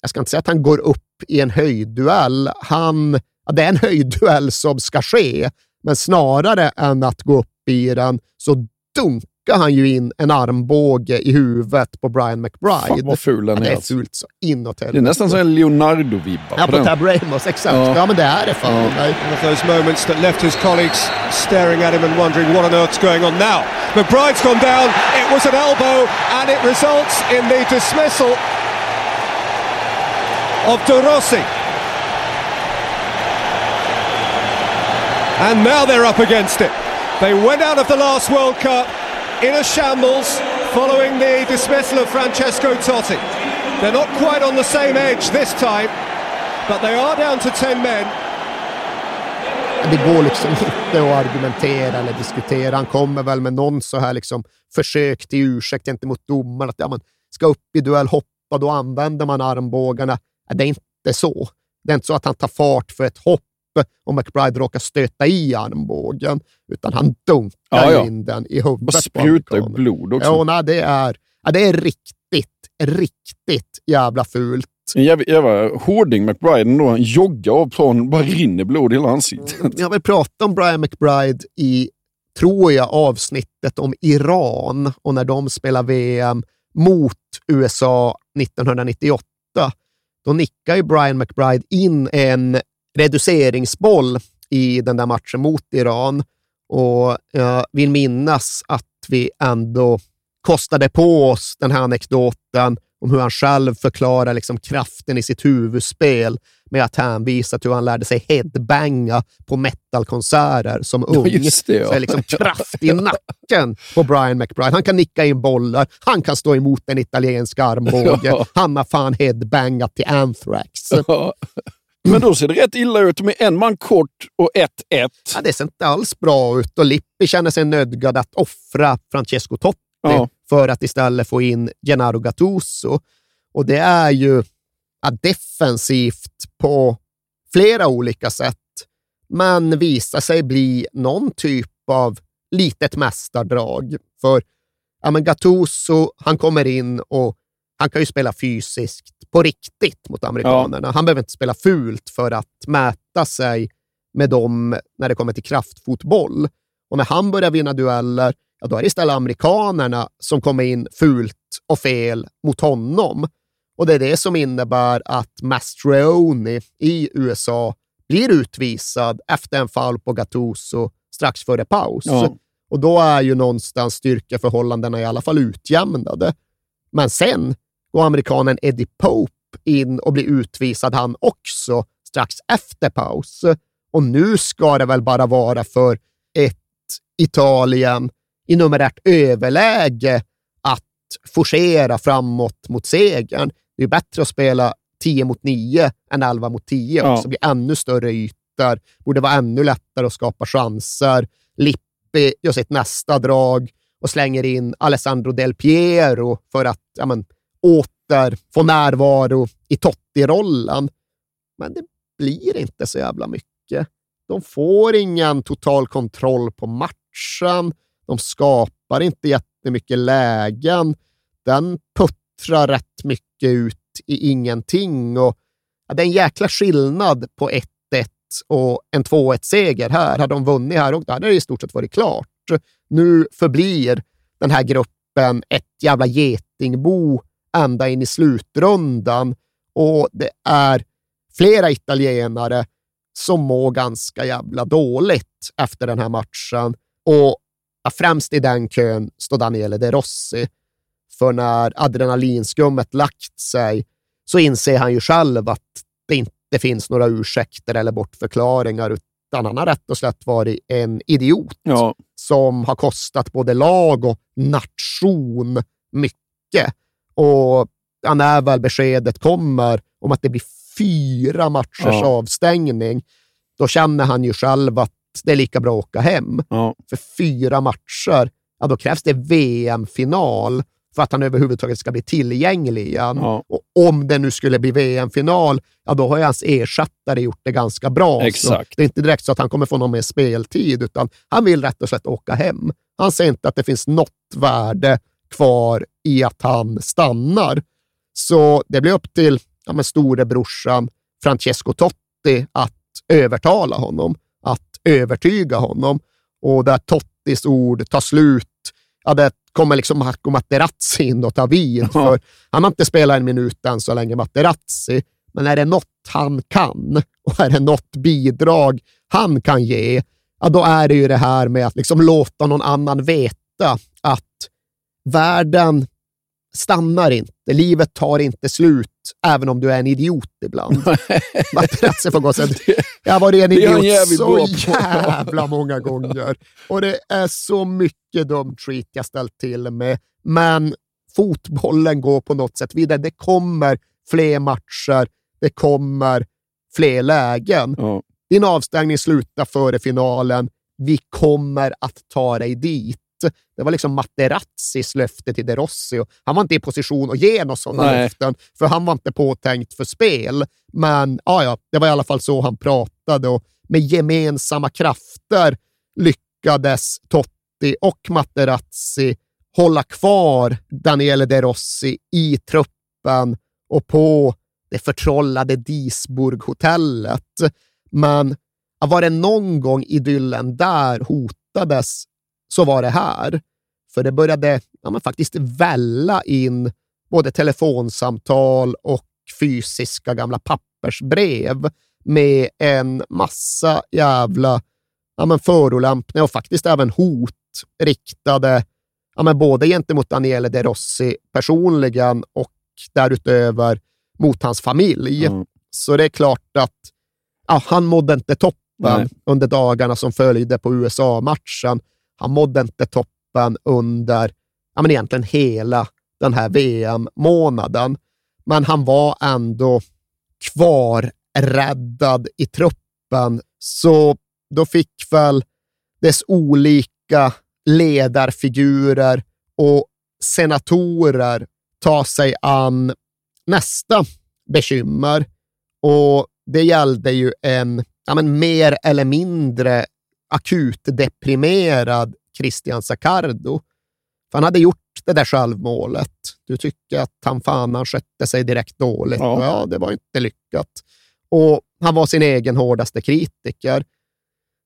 Speaker 7: jag ska inte säga att han går upp i en höjdduell. Han, ja, det är en [laughs] höjdduell som ska ske, men snarare än att gå upp i den så dunkar han ju in en armbåge i huvudet på Brian McBride.
Speaker 6: Fan vad ful den
Speaker 7: Ja, det
Speaker 6: är.
Speaker 7: är fult så inåt
Speaker 6: Det är nästan som en Leonardo-vibbar
Speaker 7: Ja,
Speaker 6: på
Speaker 7: på. Tab Ramos, exakt. Ja.
Speaker 6: Ja.
Speaker 7: men det är det fan.
Speaker 6: Ja.
Speaker 10: One of those moments that left his colleagues staring at him and wondering what on earth's going on now. McBride's gone down. It was an elbow, and it results in the dismissal of De Rossi. And now they're up against it. They went out of the last World Cup in a shambles following the dismissal of Francesco Totti. They're not quite on the same edge this time, but they are down to 10 men.
Speaker 7: Det går liksom inte att argumentera eller diskutera. Han kommer väl med någon så här liksom försök till ursäkt gentemot domaren. Att ja, man ska upp i duell, hoppa, då använder man armbågarna. Det är inte så. Det är inte så att han tar fart för ett hopp om McBride råkar stöta i armbågen, utan han dunkar
Speaker 6: Ja, ja.
Speaker 7: in den i huvudet.
Speaker 6: Och
Speaker 7: på
Speaker 6: sprutar
Speaker 7: amerikanen.
Speaker 6: blod också.
Speaker 7: Ja, nej, det, är, ja, det är riktigt, riktigt jävla fult.
Speaker 6: En jävla, jävla hårding McBride ändå. Han joggar av planen bara rinner blod i hela ansiktet.
Speaker 7: Jag vill prata om Brian McBride i, tror jag, avsnittet om Iran och när de spelar VM mot USA 1998. Då nickar ju Brian McBride in en reduceringsboll i den där matchen mot Iran och jag vill minnas att vi ändå kostade på oss den här anekdoten om hur han själv förklarar liksom kraften i sitt huvudspel med att hänvisa till hur han lärde sig headbanga på metalkonserter som ung.
Speaker 6: just det, ja.
Speaker 7: Så är liksom [laughs] kraft i nacken på Brian McBride. Han kan nicka in bollar, han kan stå emot en italiensk armbåge. [laughs]
Speaker 6: Ja.
Speaker 7: Han har fan headbangat till Anthrax.
Speaker 6: Men då ser det rätt illa ut med en man kort och 1-1.
Speaker 7: Ja, det ser inte alls bra ut och Lippi känner sig nödgad att offra Francesco Totti
Speaker 6: Ja.
Speaker 7: för att istället få in Gennaro Gattuso. Och det är ju ja, defensivt på flera olika sätt, men visar sig bli någon typ av litet mästardrag. För ja, men Gattuso, han kommer in och han kan ju spela fysiskt på riktigt mot amerikanerna. Han behöver inte spela fult för att mäta sig med dem när det kommer till kraftfotboll. Och när han börjar vinna dueller, ja, då är det istället amerikanerna som kommer in fult och fel mot honom. Och det är det som innebär att Mastrioni i USA blir utvisad efter en foul på Gattuso strax före paus.
Speaker 6: Ja.
Speaker 7: Och då är ju någonstans styrkeförhållandena i alla fall utjämnade. Men sen går amerikanen Eddie Pope in och blir utvisad han också strax efter paus. Och nu ska det väl bara vara för ett Italien i numerärt överläge att forcera framåt mot segern. Det är bättre att spela 10 mot 9 än 11 mot 10
Speaker 6: Ja.
Speaker 7: Det blir ännu större ytor, borde vara ännu lättare att skapa chanser. Lippi gör sitt nästa drag och slänger in Alessandro Del Piero för att ja, men, åter få närvaro i Totti-rollen. Men det blir inte så jävla mycket. De får ingen total kontroll på matchen. De skapar inte jättemycket lägen. Den puttrar rätt mycket ut i ingenting. Och, ja, det är en jäkla skillnad på 1-1 och en 2-1-seger här. Hade de vunnit här och då hade det i stort sett varit klart. Nu förblir den här gruppen ett jävla getingbo ända in i slutrundan och det är flera italienare som mår ganska jävla dåligt efter den här matchen. Och främst i den kön står Daniele De Rossi. För när adrenalinskummet lagt sig så inser han ju själv att det inte finns några ursäkter eller bortförklaringar, utan han har rätt och slätt varit en idiot
Speaker 6: Ja.
Speaker 7: som har kostat både lag och nation mycket. Och ja, när väl beskedet kommer om att det blir fyra matchers
Speaker 6: Ja.
Speaker 7: avstängning, då känner han ju själv att det är lika bra att åka hem.
Speaker 6: Ja.
Speaker 7: För fyra matcher, ja, då krävs det VM-final för att han överhuvudtaget ska bli tillgänglig igen.
Speaker 6: Ja.
Speaker 7: Och om det nu skulle bli VM-final, ja, då har ju hans ersättare gjort det ganska bra. Så
Speaker 6: Exakt.
Speaker 7: det är inte direkt så att han kommer få någon mer speltid, utan han vill rätt och slätt åka hem. Han ser inte att det finns något värde kvar i att han stannar. Så det blir upp till ja, men storebrorsan Francesco Totti att övertala honom, att övertyga honom. Och där Tottis ord tar slut, ja, det kommer liksom Marco Materazzi in och tar vid. För han har inte spelat en minut än så länge, Materazzi. Men är det något han kan och är det något bidrag han kan ge, ja, då är det ju det här med att liksom låta någon annan veta världen stannar inte. Livet tar inte slut även om du är en idiot ibland. [laughs] Materazzi får gå sen. Jag har varit en idiot så [laughs] jävla många gånger. Och det är så mycket dum treat jag ställt till med. Men fotbollen går på något sätt vidare. Det kommer fler matcher. Det kommer fler lägen.
Speaker 6: Ja.
Speaker 7: Din avstängning slutar före finalen. Vi kommer att ta dig dit. Det var liksom Materazzis löfte till De Rossi. Och han var inte i position att ge några sådana
Speaker 6: Nej.
Speaker 7: löften, för han var inte påtänkt för spel. Men ja, ja, det var i alla fall så han pratade och med gemensamma krafter lyckades Totti och Materazzi hålla kvar Daniele De Rossi i truppen och på det förtrollade Disburg-hotellet. Men var det någon gång idyllen där hotades så var det här. För det började ja, faktiskt välla in både telefonsamtal och fysiska gamla pappersbrev med en massa jävla ja, men förolämpningar och faktiskt även hot riktade ja, men både gentemot Daniele De Rossi personligen och därutöver mot hans familj.
Speaker 6: Mm.
Speaker 7: Så det är klart att ja, han mådde inte toppen
Speaker 6: Nej.
Speaker 7: under dagarna som följde på USA-matchen. Han mådde inte toppen under ja, men egentligen hela den här VM-månaden. Men han var ändå kvarräddad i truppen. Så då fick väl dess olika ledarfigurer och senatorer ta sig an nästa bekymmer. Och det gällde ju en ja, men mer eller mindre akut deprimerad Christian Zaccardo. För han hade gjort det där självmålet. Du tycker att han fan han skötte sig direkt dåligt.
Speaker 6: Ja.
Speaker 7: Ja, det var inte lyckat. Och han var sin egen hårdaste kritiker.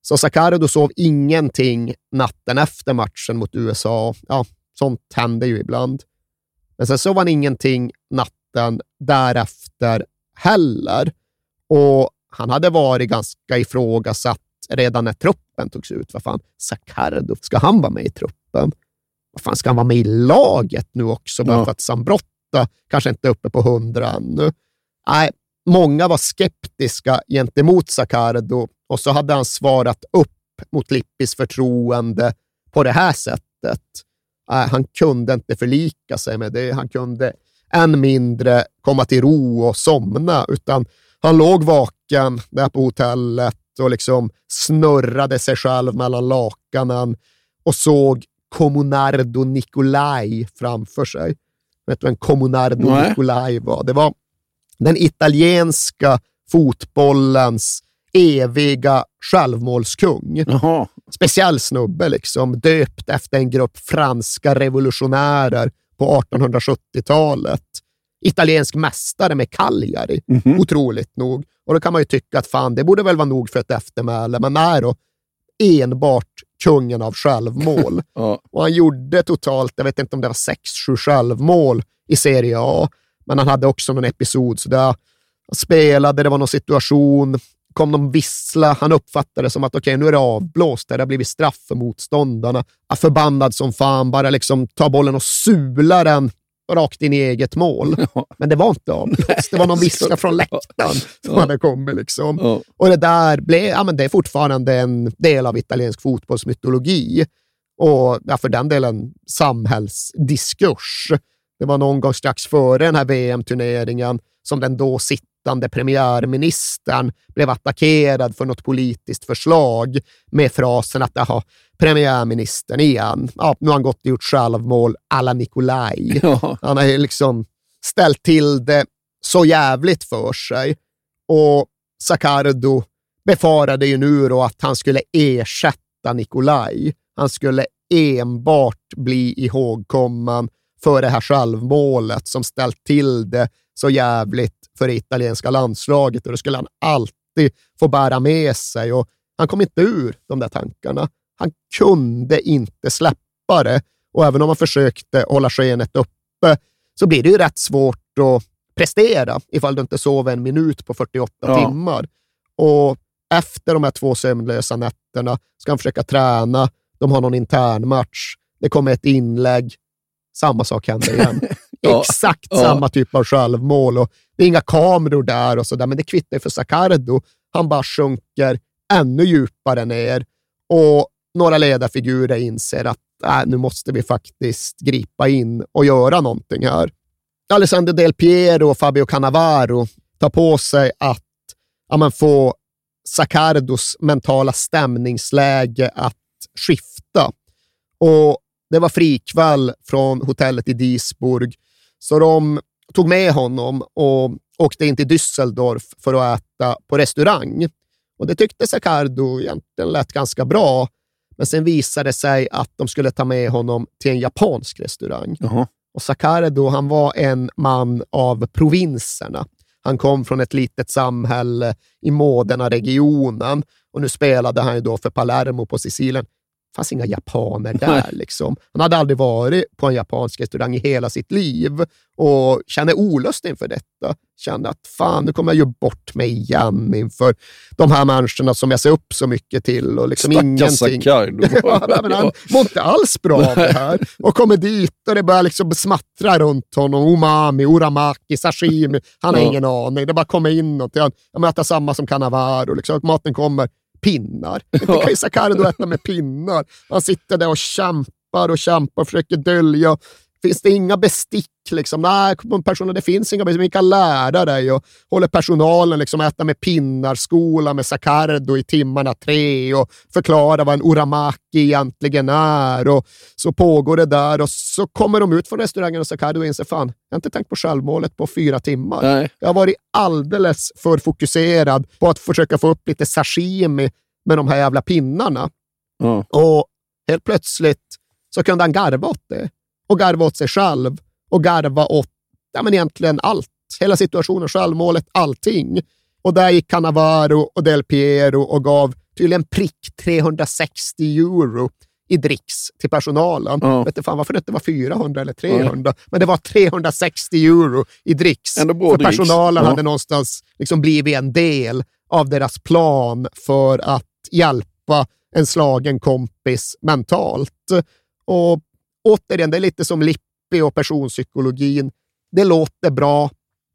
Speaker 7: Så Zaccardo sov ingenting natten efter matchen mot USA. Ja, sånt händer ju ibland. Men sen sov han ingenting natten därefter heller. Och han hade varit ganska ifrågasatt redan när truppen togs ut. Vad fan, Zaccardo, ska han vara med i truppen? Vad fan, ska han vara med i laget nu också? Bara
Speaker 6: Ja.
Speaker 7: för att Zambrotta kanske inte är uppe på hundra ännu. Nej, många var skeptiska gentemot Zaccardo och så hade han svarat upp mot Lippis förtroende på det här sättet. Nej, han kunde inte förlika sig med det. Han kunde än mindre komma till ro och somna, utan han låg vaken där på hotellet och liksom snurrade sig själv mellan lakanen och såg Comunardo Nicolai framför sig. Vet du vem Comunardo
Speaker 6: Nej.
Speaker 7: Nicolai var? Det var den italienska fotbollens eviga självmålskung.
Speaker 6: Jaha.
Speaker 7: Speciell snubbe, liksom, döpt efter en grupp franska revolutionärer på 1870-talet. Italiensk mästare med Cagliari,
Speaker 6: Mhm.
Speaker 7: otroligt nog. Och då kan man ju tycka att fan, det borde väl vara nog för ett eftermäle, men nej då. Enbart kungen av självmål. [laughs]
Speaker 6: Ja.
Speaker 7: Och han gjorde totalt, jag vet inte om det var sex, sju självmål i Serie A, men han hade också någon episod så där han spelade, det var någon situation, kom de vissla, han uppfattade det som att okej, nu är det avblåst, det har blivit straff för motståndarna. Förbannad som fan, bara liksom ta bollen och sula den rakt in i eget mål. [laughs]
Speaker 6: Ja.
Speaker 7: Men det var inte avblåst, det var någon vissla [laughs] från läktaren som
Speaker 6: Ja.
Speaker 7: hade kommit. Liksom.
Speaker 6: Ja.
Speaker 7: Och det där blev, ja, men det är fortfarande en del av italiensk fotbollsmytologi och ja, för den delen samhällsdiskurs. Det var någon gång strax före den här VM-turneringen som den då sittande premiärministern blev attackerad för något politiskt förslag med frasen att jaha, premiärministern igen, ja, nu har han gått och gjort självmål alla Nikolaj. [laughs]
Speaker 6: Ja.
Speaker 7: Han har ju liksom ställt till det så jävligt för sig. Och Zaccardo befarade ju nu då att han skulle ersätta Nikolaj. Han skulle enbart bli ihågkommen för det här självmålet som ställt till det så jävligt för det italienska landslaget och det skulle han alltid få bära med sig. Och han kom inte ur de där tankarna. Han kunde inte släppa det och även om han försökte hålla skenet uppe så blir det ju rätt svårt att prestera ifall du inte sover en minut på 48
Speaker 6: Ja.
Speaker 7: timmar. Och efter de här två sömnlösa nätterna ska han försöka träna. De har någon intern match. Det kommer ett inlägg. Samma sak händer igen. [laughs]
Speaker 6: Ja.
Speaker 7: Exakt
Speaker 6: Ja.
Speaker 7: samma typ av självmål och det är inga kameror där och sådär, men det kvittar ju för Sacardo. Han bara sjunker ännu djupare ner och några ledarfigurer inser att äh, nu måste vi faktiskt gripa in och göra någonting här. Alessandro Del Piero och Fabio Cannavaro tar på sig att ja, men få Sacardos mentala stämningsläge att skifta. Och det var frikväll från hotellet i Duisburg, så de tog med honom och åkte in till Düsseldorf för att äta på restaurang. Och Det tyckte Sacardo egentligen lät ganska bra, men sen visade det sig att de skulle ta med honom till en japansk restaurang.
Speaker 6: Jaha.
Speaker 7: Och Sacardo, han var en man av provinserna. Han kom från ett litet samhälle i Modena-regionen och nu spelade han ju då för Palermo på Sicilien. Fanns inga japaner [laughs] där. Liksom. Han hade aldrig varit på en japansk restaurang i hela sitt liv och kände olust inför detta. Kände att fan, nu kommer jag ju bort mig igen inför de här människorna som jag ser upp så mycket till. Och liksom
Speaker 6: Stackars
Speaker 7: ingenting. [laughs] Ja, men han [laughs] mår inte alls bra av det här. Och kommer dit och det börjar liksom smattra runt honom. Umami, uramaki, sashimi. Han har
Speaker 6: Ja.
Speaker 7: ingen aning. Det bara kommer in något. Han jag möter samma som Cannavaro. Liksom. Maten kommer. Pinnar. Inte kan ju Sacardo äta med pinnar. Han sitter där och kämpar och kämpar och försöker dölja. Finns det inga bestick? Liksom? Nej, personer, det finns inga bestick. Vi kan lära dig. Och håller personalen liksom äta med pinnar, skola med Sacardo i timmarna tre och förklara vad en uramaki egentligen är. Och så pågår det där och så kommer de ut från restaurangen och Sacardo inser fan, jag har inte tänkt på självmålet på fyra timmar.
Speaker 6: Nej.
Speaker 7: Jag har varit alldeles för fokuserad på att försöka få upp lite sashimi med de här jävla pinnarna.
Speaker 6: Ja.
Speaker 7: Och helt plötsligt så kunde han garva åt det. Och garva åt sig själv. Och garva åt ja, men egentligen allt. Hela situationen, självmålet, allting. Och där gick Cannavaro och Del Piero och gav tydligen prick 360 euro i dricks till personalen.
Speaker 6: Ja.
Speaker 7: Vet du fan varför det inte var 400 eller 300, men det var 360 euro i dricks. För personalen
Speaker 6: Ja.
Speaker 7: hade någonstans liksom blivit en del av deras plan för att hjälpa en slagen kompis mentalt. Och återigen, det är lite som Lippi och personpsykologin. Det låter bra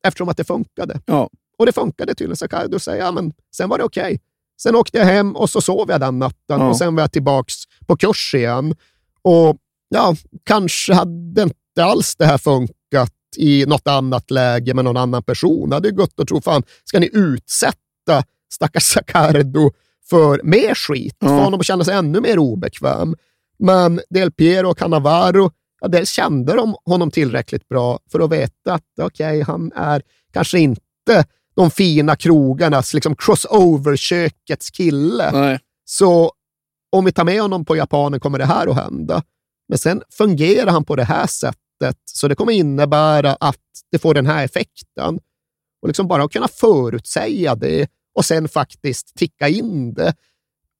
Speaker 7: eftersom att det funkade.
Speaker 6: Ja.
Speaker 7: Och det funkade tydligen. Så Kaido säger, ja, men sen var det okej. Sen åkte jag hem och så sov jag den natten
Speaker 6: Ja.
Speaker 7: och sen var jag tillbaks på kurs igen. Och ja, kanske hade inte alls det här funkat i något annat läge med någon annan person. Det hade gått att tro, fan, ska ni utsätta stackars Sacardo för mer skit?
Speaker 6: Ja.
Speaker 7: Få honom att känna sig ännu mer obekväm. Men Del Piero och Cannavaro, ja, dels kände de honom tillräckligt bra för att veta att okej, han är kanske inte de fina krogarnas liksom crossover-kökets kille.
Speaker 6: Nej.
Speaker 7: Så om vi tar med honom på japanen kommer det här att hända. Men sen fungerar han på det här sättet, så det kommer innebära att det får den här effekten. Och liksom bara att kunna förutsäga det och sen faktiskt ticka in det.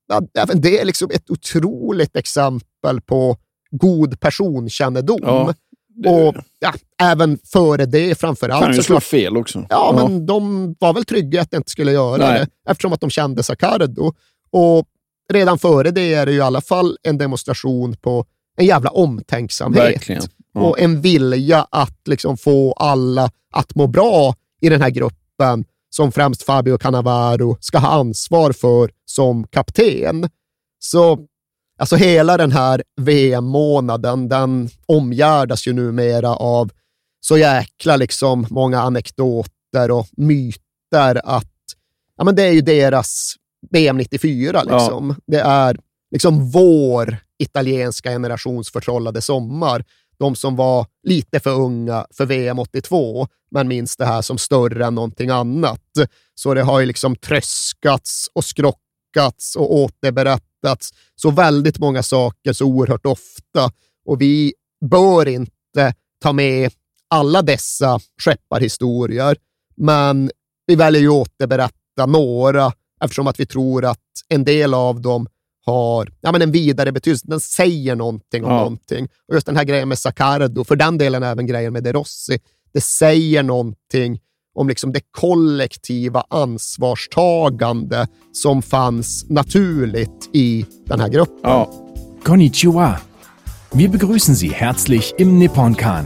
Speaker 7: Ja, även det är liksom ett otroligt exempel på god personkännedom.
Speaker 6: Ja, det-
Speaker 7: och ja, även före det framför allt.
Speaker 6: Kan ju slå fel också.
Speaker 7: Ja, men de var väl trygga att det inte skulle göra
Speaker 6: Nej.
Speaker 7: det, eftersom att de kände Sacardo. Och redan före det är det ju i alla fall en demonstration på en jävla omtänksamhet.
Speaker 6: Ja.
Speaker 7: Och en vilja att liksom få alla att må bra i den här gruppen som främst Fabio Cannavaro ska ha ansvar för som kapten. Så alltså hela den här VM-månaden, den omgärdas ju numera av så jäkla liksom många anekdoter och myter att ja, men det är ju deras VM 94. Liksom. Det är liksom vår italienska generations förtrollade sommar. De som var lite för unga för VM 82, men minns det här som större än någonting annat. Så det har ju liksom tröskats och skrockats och återberättats så väldigt många saker så oerhört ofta. Och vi bör inte ta med alla dessa skepparhistorier, men vi väljer ju att återberätta några eftersom att vi tror att en del av dem har ja, men en vidare betydelse. Den säger någonting om
Speaker 6: Ja.
Speaker 7: någonting. Och just den här grejen med Saccardo, för den delen även grejen med De Rossi, det säger någonting om liksom det kollektiva ansvarstagande som fanns naturligt i den här gruppen.
Speaker 6: Ja.
Speaker 3: Konnichiwa. Wir begrüßen Sie herzlich im Nippon-Kan.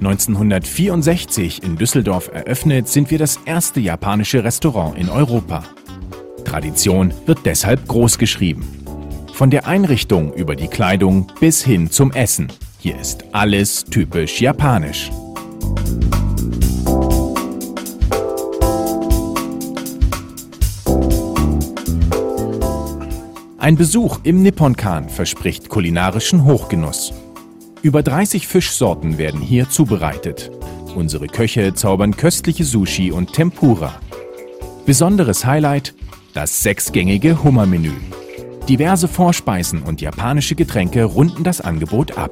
Speaker 11: 1964 in Düsseldorf eröffnet, sind wir das erste japanische Restaurant in Europa. Tradition wird deshalb groß geschrieben. Von der Einrichtung über die Kleidung bis hin zum Essen. Hier ist alles typisch japanisch. Ein Besuch im Nipponkan verspricht kulinarischen Hochgenuss. Über 30 Fischsorten werden hier zubereitet. Unsere Köche zaubern köstliche Sushi und Tempura. Besonderes Highlight das sechsgängige Hummermenü. Diverse Vorspeisen und japanische Getränke runden das Angebot ab.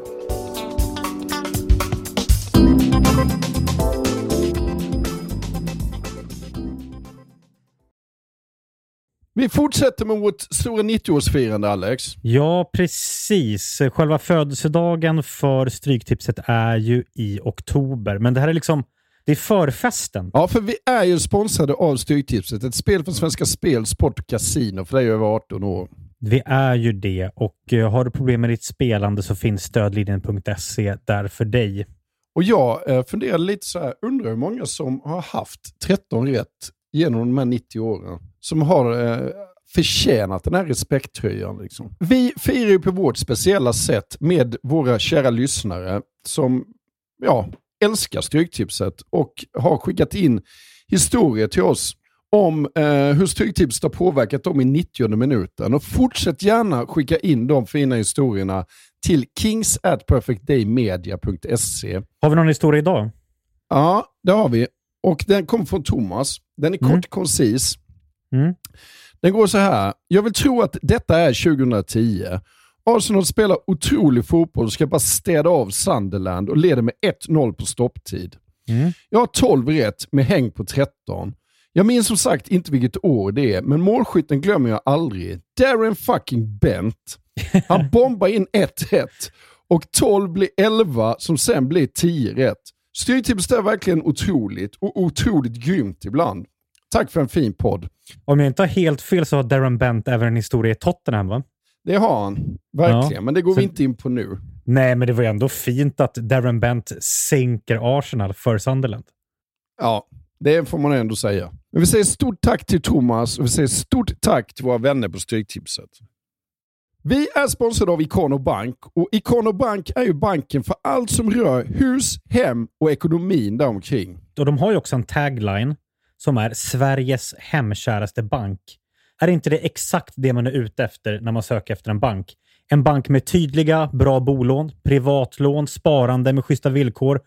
Speaker 6: Vi fortsätter med vårt stora 90-årsfirande, Alex.
Speaker 12: Ja, precis. Själva födelsedagen för Stryktipset är ju i oktober, men det här är liksom det är förfesten.
Speaker 6: Ja, för vi är ju sponsrade av Stryktipset. Ett spel från Svenska Spel, Sport Casino för dig över 18 år.
Speaker 12: Vi är ju det och uh, har du problem med ditt spelande så finns stödlinjen.se där för dig.
Speaker 6: Och jag uh, funderar lite så här, undrar hur många som har haft 13 rätt genom de här 90 åren. Som har uh, förtjänat den här respekttröjan. Liksom. Vi firar ju på vårt speciella sätt med våra kära lyssnare som ja, älskar Stryktipset och har skickat in historier till oss om eh, hur Stryktipset har påverkat dem i 90 minuten. Och fortsätt gärna skicka in de fina historierna till kings at perfectdaymedia.se.
Speaker 12: Har vi någon historia idag?
Speaker 6: Ja, det har vi. Och den kommer från Thomas. Den är kort
Speaker 12: Mm.
Speaker 6: koncis.
Speaker 12: Mm.
Speaker 6: Den går så här. Jag vill tro att detta är 2010. Arsenal spelar otrolig fotboll och ska bara städa av Sunderland och leder med 1-0 på stopptid.
Speaker 12: Mm.
Speaker 6: Jag har 12 rätt med häng på 13. Jag minns som sagt inte vilket år det är, men målskytten glömmer jag aldrig. Darren fucking Bent. Han [laughs] bombar in 1-1 och 12 blir 11 som sen blir 10 rätt. Styrtipset är verkligen otroligt och otroligt grymt ibland. Tack för en fin podd.
Speaker 12: Om jag inte har helt fel så har Darren Bent även en historia i Tottenham, va?
Speaker 6: Det har han, verkligen.
Speaker 12: Ja.
Speaker 6: Men det går
Speaker 12: Så-
Speaker 6: vi inte in på nu.
Speaker 12: Nej, men det var ju ändå fint att Darren Bent sänker Arsenal för Sunderland.
Speaker 6: Ja, det får man ändå säga. Men vi säger stort tack till Thomas och vi säger stort tack till våra vänner på Stryktipset. Vi är sponsrade av Ikano Bank och Ikano Bank är ju banken för allt som rör hus, hem och ekonomin däromkring.
Speaker 12: Och de har ju också en tagline som är Sveriges hemkäraste bank. Är inte det exakt det man är ute efter när man söker efter en bank? En bank med tydliga, bra bolån, privatlån, sparande med schyssta villkor,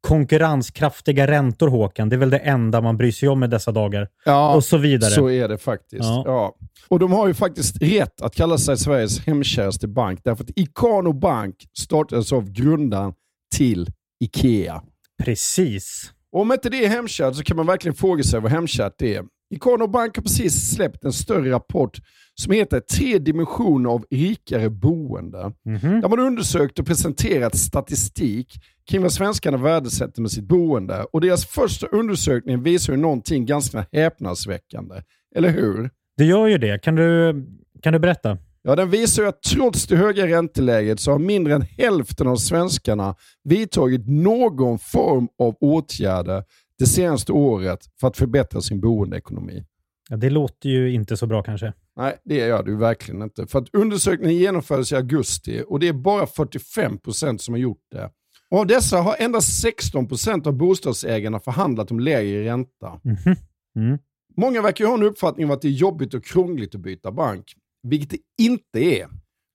Speaker 12: konkurrenskraftiga räntor, Håkan. Det är väl det enda man bryr sig om i dessa dagar.
Speaker 6: Ja,
Speaker 12: och så vidare.
Speaker 6: Så är det faktiskt.
Speaker 12: Ja.
Speaker 6: Ja. Och de har ju faktiskt rätt att kalla sig Sveriges hemkäraste bank därför att Ikano Bank startades av grundaren till Ikea.
Speaker 12: Precis.
Speaker 6: Och om inte det är hemkärt så kan man verkligen fråga sig vad hemkärt är. Ikano Bank har precis släppt en större rapport som heter Tre dimensioner av rikare boende.
Speaker 12: Mhm.
Speaker 6: Där man undersökt och presenterat statistik kring vad svenskarna värdesätter med sitt boende. Och deras första undersökning visar ju någonting ganska häpnadsväckande. Eller hur?
Speaker 12: Det gör ju det. Kan du, kan du berätta?
Speaker 6: Ja, den visar att trots det höga ränteläget så har mindre än hälften av svenskarna vidtagit någon form av åtgärder det senaste året för att förbättra sin boendeekonomi.
Speaker 12: Ja, det låter ju inte så bra kanske.
Speaker 6: Nej, det gör du verkligen inte. För att undersökningen genomfördes i augusti och det är bara 45% som har gjort det. Och av dessa har endast 16% av bostadsägarna förhandlat om lägre ränta.
Speaker 12: Mhm. Mm.
Speaker 6: Många verkar ju ha en uppfattning om att det är jobbigt och krångligt att byta bank, vilket det inte är.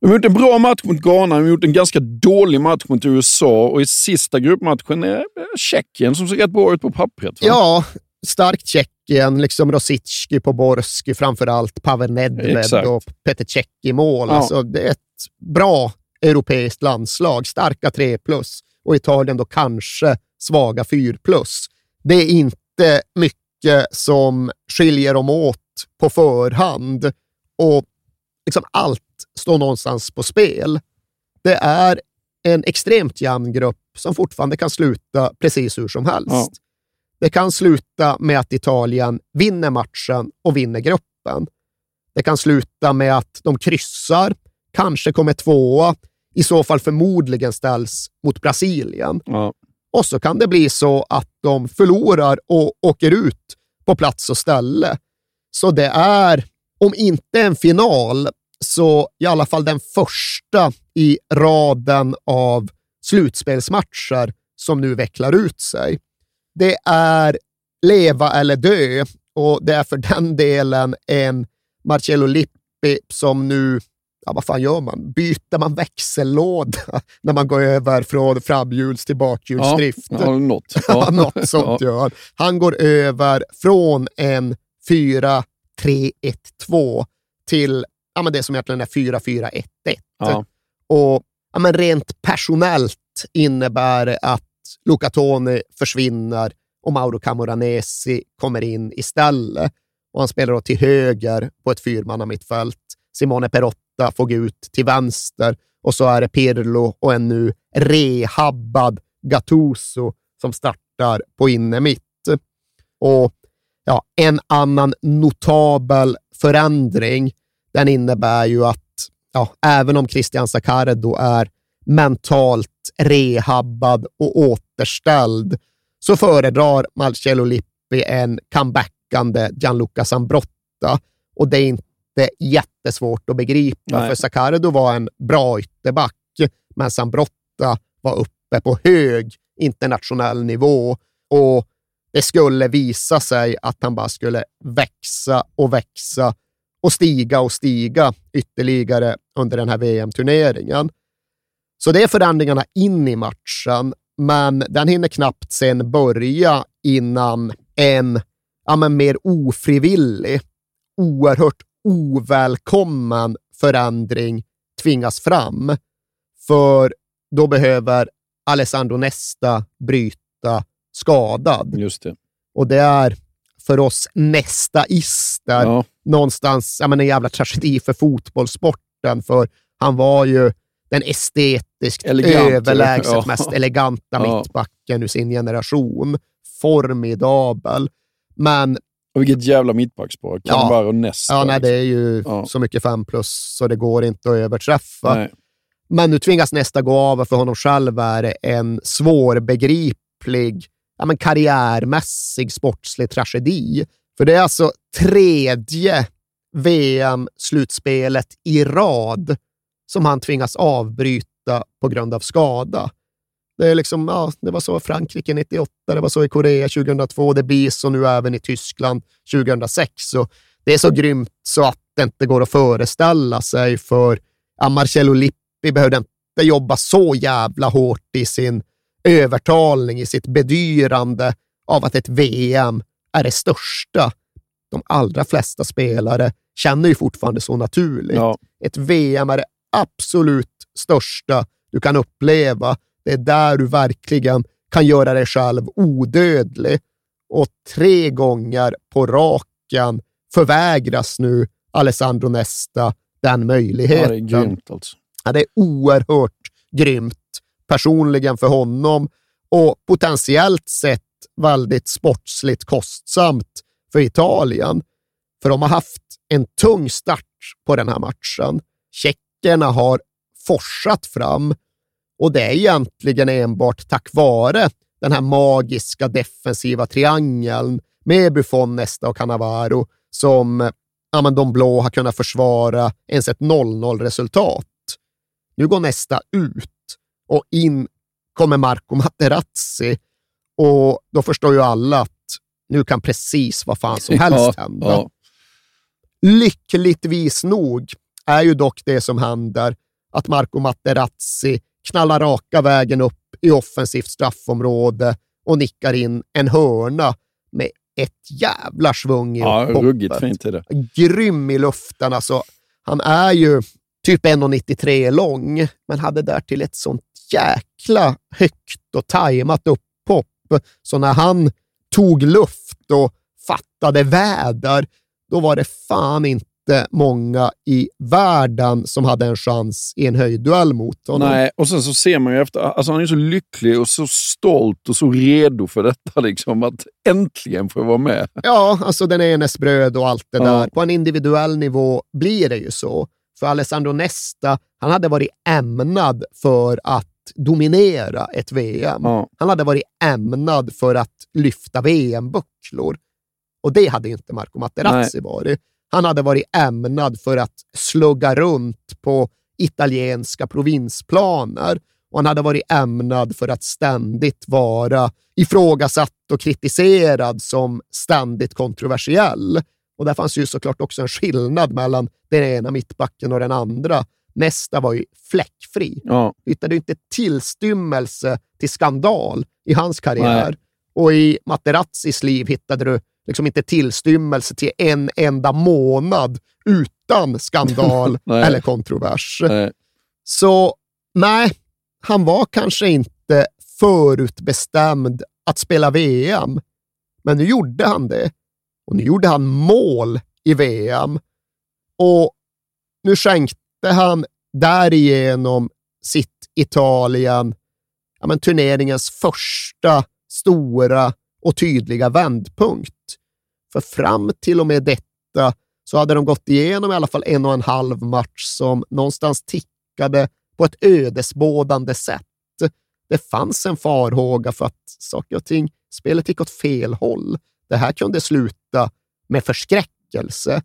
Speaker 6: De har gjort en bra match mot Ghana, de har gjort en ganska dålig match mot USA och i sista gruppmatchen är Tjeckien som ser rätt bra ut på pappret. va?
Speaker 7: Ja, starkt Tjeckien, liksom Rosicki på Borski framför allt, Pavel Nedved och Petr Cech i mål.
Speaker 6: Ja.
Speaker 7: Alltså, det är ett bra europeiskt landslag, starka 3 plus och Italien då kanske svaga 4 plus. Det är inte mycket som skiljer dem åt på förhand och liksom allt står någonstans på spel. Det är en extremt jämn grupp som fortfarande kan sluta precis hur som helst.
Speaker 6: Ja.
Speaker 7: Det kan sluta med att Italien vinner matchen och vinner gruppen. Det kan sluta med att de kryssar, kanske kommer tvåa, i så fall förmodligen ställs mot Brasilien.
Speaker 6: Ja.
Speaker 7: Och så kan det bli så att de förlorar och åker ut på plats och ställe. Så det är, om inte en final, så i alla fall den första i raden av slutspelsmatcher som nu vecklar ut sig. Det är leva eller dö och det är för den delen en Marcello Lippi som nu, ja vad fan gör man? Byter man växellåda [laughs] när man går över från framhjuls till bakhjulsdrift?
Speaker 6: Ja, ja, något. [laughs]
Speaker 7: Ja, något sånt gör han. Han går över från en 4-3-1-2 till ja, men det som egentligen är 4-4-1-1.
Speaker 6: Ja.
Speaker 7: Och ja, men rent personellt innebär det att Luca Toni försvinner och Mauro Camoranesi kommer in istället. Och han spelar då till höger på ett fyrmanna mittfält. Simone Perotta får gå ut till vänster och så är det Pirlo och en nu rehabbad Gattuso som startar på innermitt. Och ja, en annan notabel förändring, den innebär ju att ja, även om Christian Saccardo är mentalt rehabbad och återställd, så föredrar Marcello Lippi en comebackande Gianluca Zambrotta och det är inte jättesvårt att begripa,
Speaker 6: Nej.
Speaker 7: för Saccardo var en bra ytterback, men Zambrotta var uppe på hög internationell nivå och det skulle visa sig att han bara skulle växa och växa och stiga och stiga ytterligare under den här VM-turneringen. Så det är förändringarna in i matchen, men den hinner knappt sen börja innan en ja, men mer ofrivillig, oerhört ovälkommen förändring tvingas fram. För då behöver Alessandro Nesta bryta skadad.
Speaker 6: Just det.
Speaker 7: Och det är för oss nästaister
Speaker 6: Ja.
Speaker 7: någonstans ja, men en jävla tragedi för fotbollssporten. För han var ju den estetiskt
Speaker 6: Elegant,
Speaker 7: överlägset
Speaker 6: ja.
Speaker 7: mest eleganta
Speaker 6: Ja.
Speaker 7: mittbacken ur sin generation. Formidabel. Men
Speaker 6: Och vilket jävla mittbackspar.
Speaker 7: Ja.
Speaker 6: Cannavaro och Nesta.
Speaker 7: ja, nej, det är ju
Speaker 6: Ja.
Speaker 7: så mycket fem plus så det går inte att överträffa.
Speaker 6: Nej.
Speaker 7: Men nu tvingas nästa gå av för honom själv är det en svårbegriplig, ja, men karriärmässig sportslig tragedi. För det är alltså tredje VM-slutspelet i rad som han tvingas avbryta på grund av skada. Det, är liksom, ja, det var så i Frankrike 98, det var så i Korea 2002, det blir så nu även i Tyskland 2006. Och det är så grymt så att det inte går att föreställa sig för ja, Marcello Lippi behövde inte jobba så jävla hårt i sin övertalning, i sitt bedyrande av att ett VM är det största. De allra flesta spelare känner ju fortfarande så naturligt.
Speaker 6: Ja.
Speaker 7: Ett VM är det absolut största du kan uppleva. Det är där du verkligen kan göra dig själv odödlig. Och tre gånger på raken förvägras nu Alessandro Nesta den
Speaker 6: Ja,
Speaker 7: möjligheten.
Speaker 6: det är grymt alltså.
Speaker 7: Ja, det är oerhört grymt personligen för honom och potentiellt sett väldigt sportsligt kostsamt för Italien. För de har haft en tung start på den här matchen. Tjeckerna har forsat fram och det är egentligen enbart tack vare den här magiska defensiva triangeln med Buffon, Nesta och Cannavaro som ja, men de blå har kunnat försvara ens ett 0-0-resultat. Nu går nästa ut och in kommer Marco Materazzi och då förstår ju alla att nu kan precis vad fan som helst
Speaker 6: Ja,
Speaker 7: hända.
Speaker 6: ja.
Speaker 7: Lyckligtvis nog är ju dock det som händer att Marco Materazzi knallar raka vägen upp i offensivt straffområde och nickar in en hörna med ett jävla svung i
Speaker 6: Ja, ruggigt fint är det.
Speaker 7: Grym i luften. Alltså, han är ju typ 1,93 lång, men hade därtill ett sånt jäkla högt och tajmat upphopp. Så när han tog luft och fattade väder, då var det fan inte många i världen som hade en chans i en höjdduell mot honom.
Speaker 6: Nej, och sen så ser man ju efter, alltså han är så lycklig och så stolt och så redo för detta, liksom, att äntligen få vara med.
Speaker 7: Ja, alltså den enes bröd och allt det
Speaker 6: Ja.
Speaker 7: där. På en individuell nivå blir det ju så. För Alessandro Nesta, han hade varit ämnad för att dominera ett VM.
Speaker 6: Ja.
Speaker 7: Han hade varit ämnad för att lyfta VM-bucklor. Och det hade inte Marco Materazzi varit. Han hade varit ämnad för att slugga runt på italienska provinsplaner och han hade varit ämnad för att ständigt vara ifrågasatt och kritiserad som ständigt kontroversiell. Och där fanns ju såklart också en skillnad mellan den ena mittbacken och den andra. Nästa var ju fläckfri.
Speaker 6: Ja.
Speaker 7: Hittade inte tillstymmelse till skandal i hans karriär.
Speaker 6: Nej.
Speaker 7: Och i Materazzis liv hittade du liksom inte tillstymmelse till en enda månad utan skandal [laughs] eller kontrovers.
Speaker 6: Nej.
Speaker 7: Så nej, han var kanske inte förutbestämd att spela VM, men nu gjorde han det. Och nu gjorde han mål i VM. Och nu skänkte han därigenom sitt Italien ja, men turneringens första stora och tydliga vändpunkt. För fram till och med detta så hade de gått igenom i alla fall en och en halv match som någonstans tickade på ett ödesbådande sätt. Det fanns en farhåga för att saker och ting, spelet gick åt fel håll. Det här kunde sluta med förskräckelse.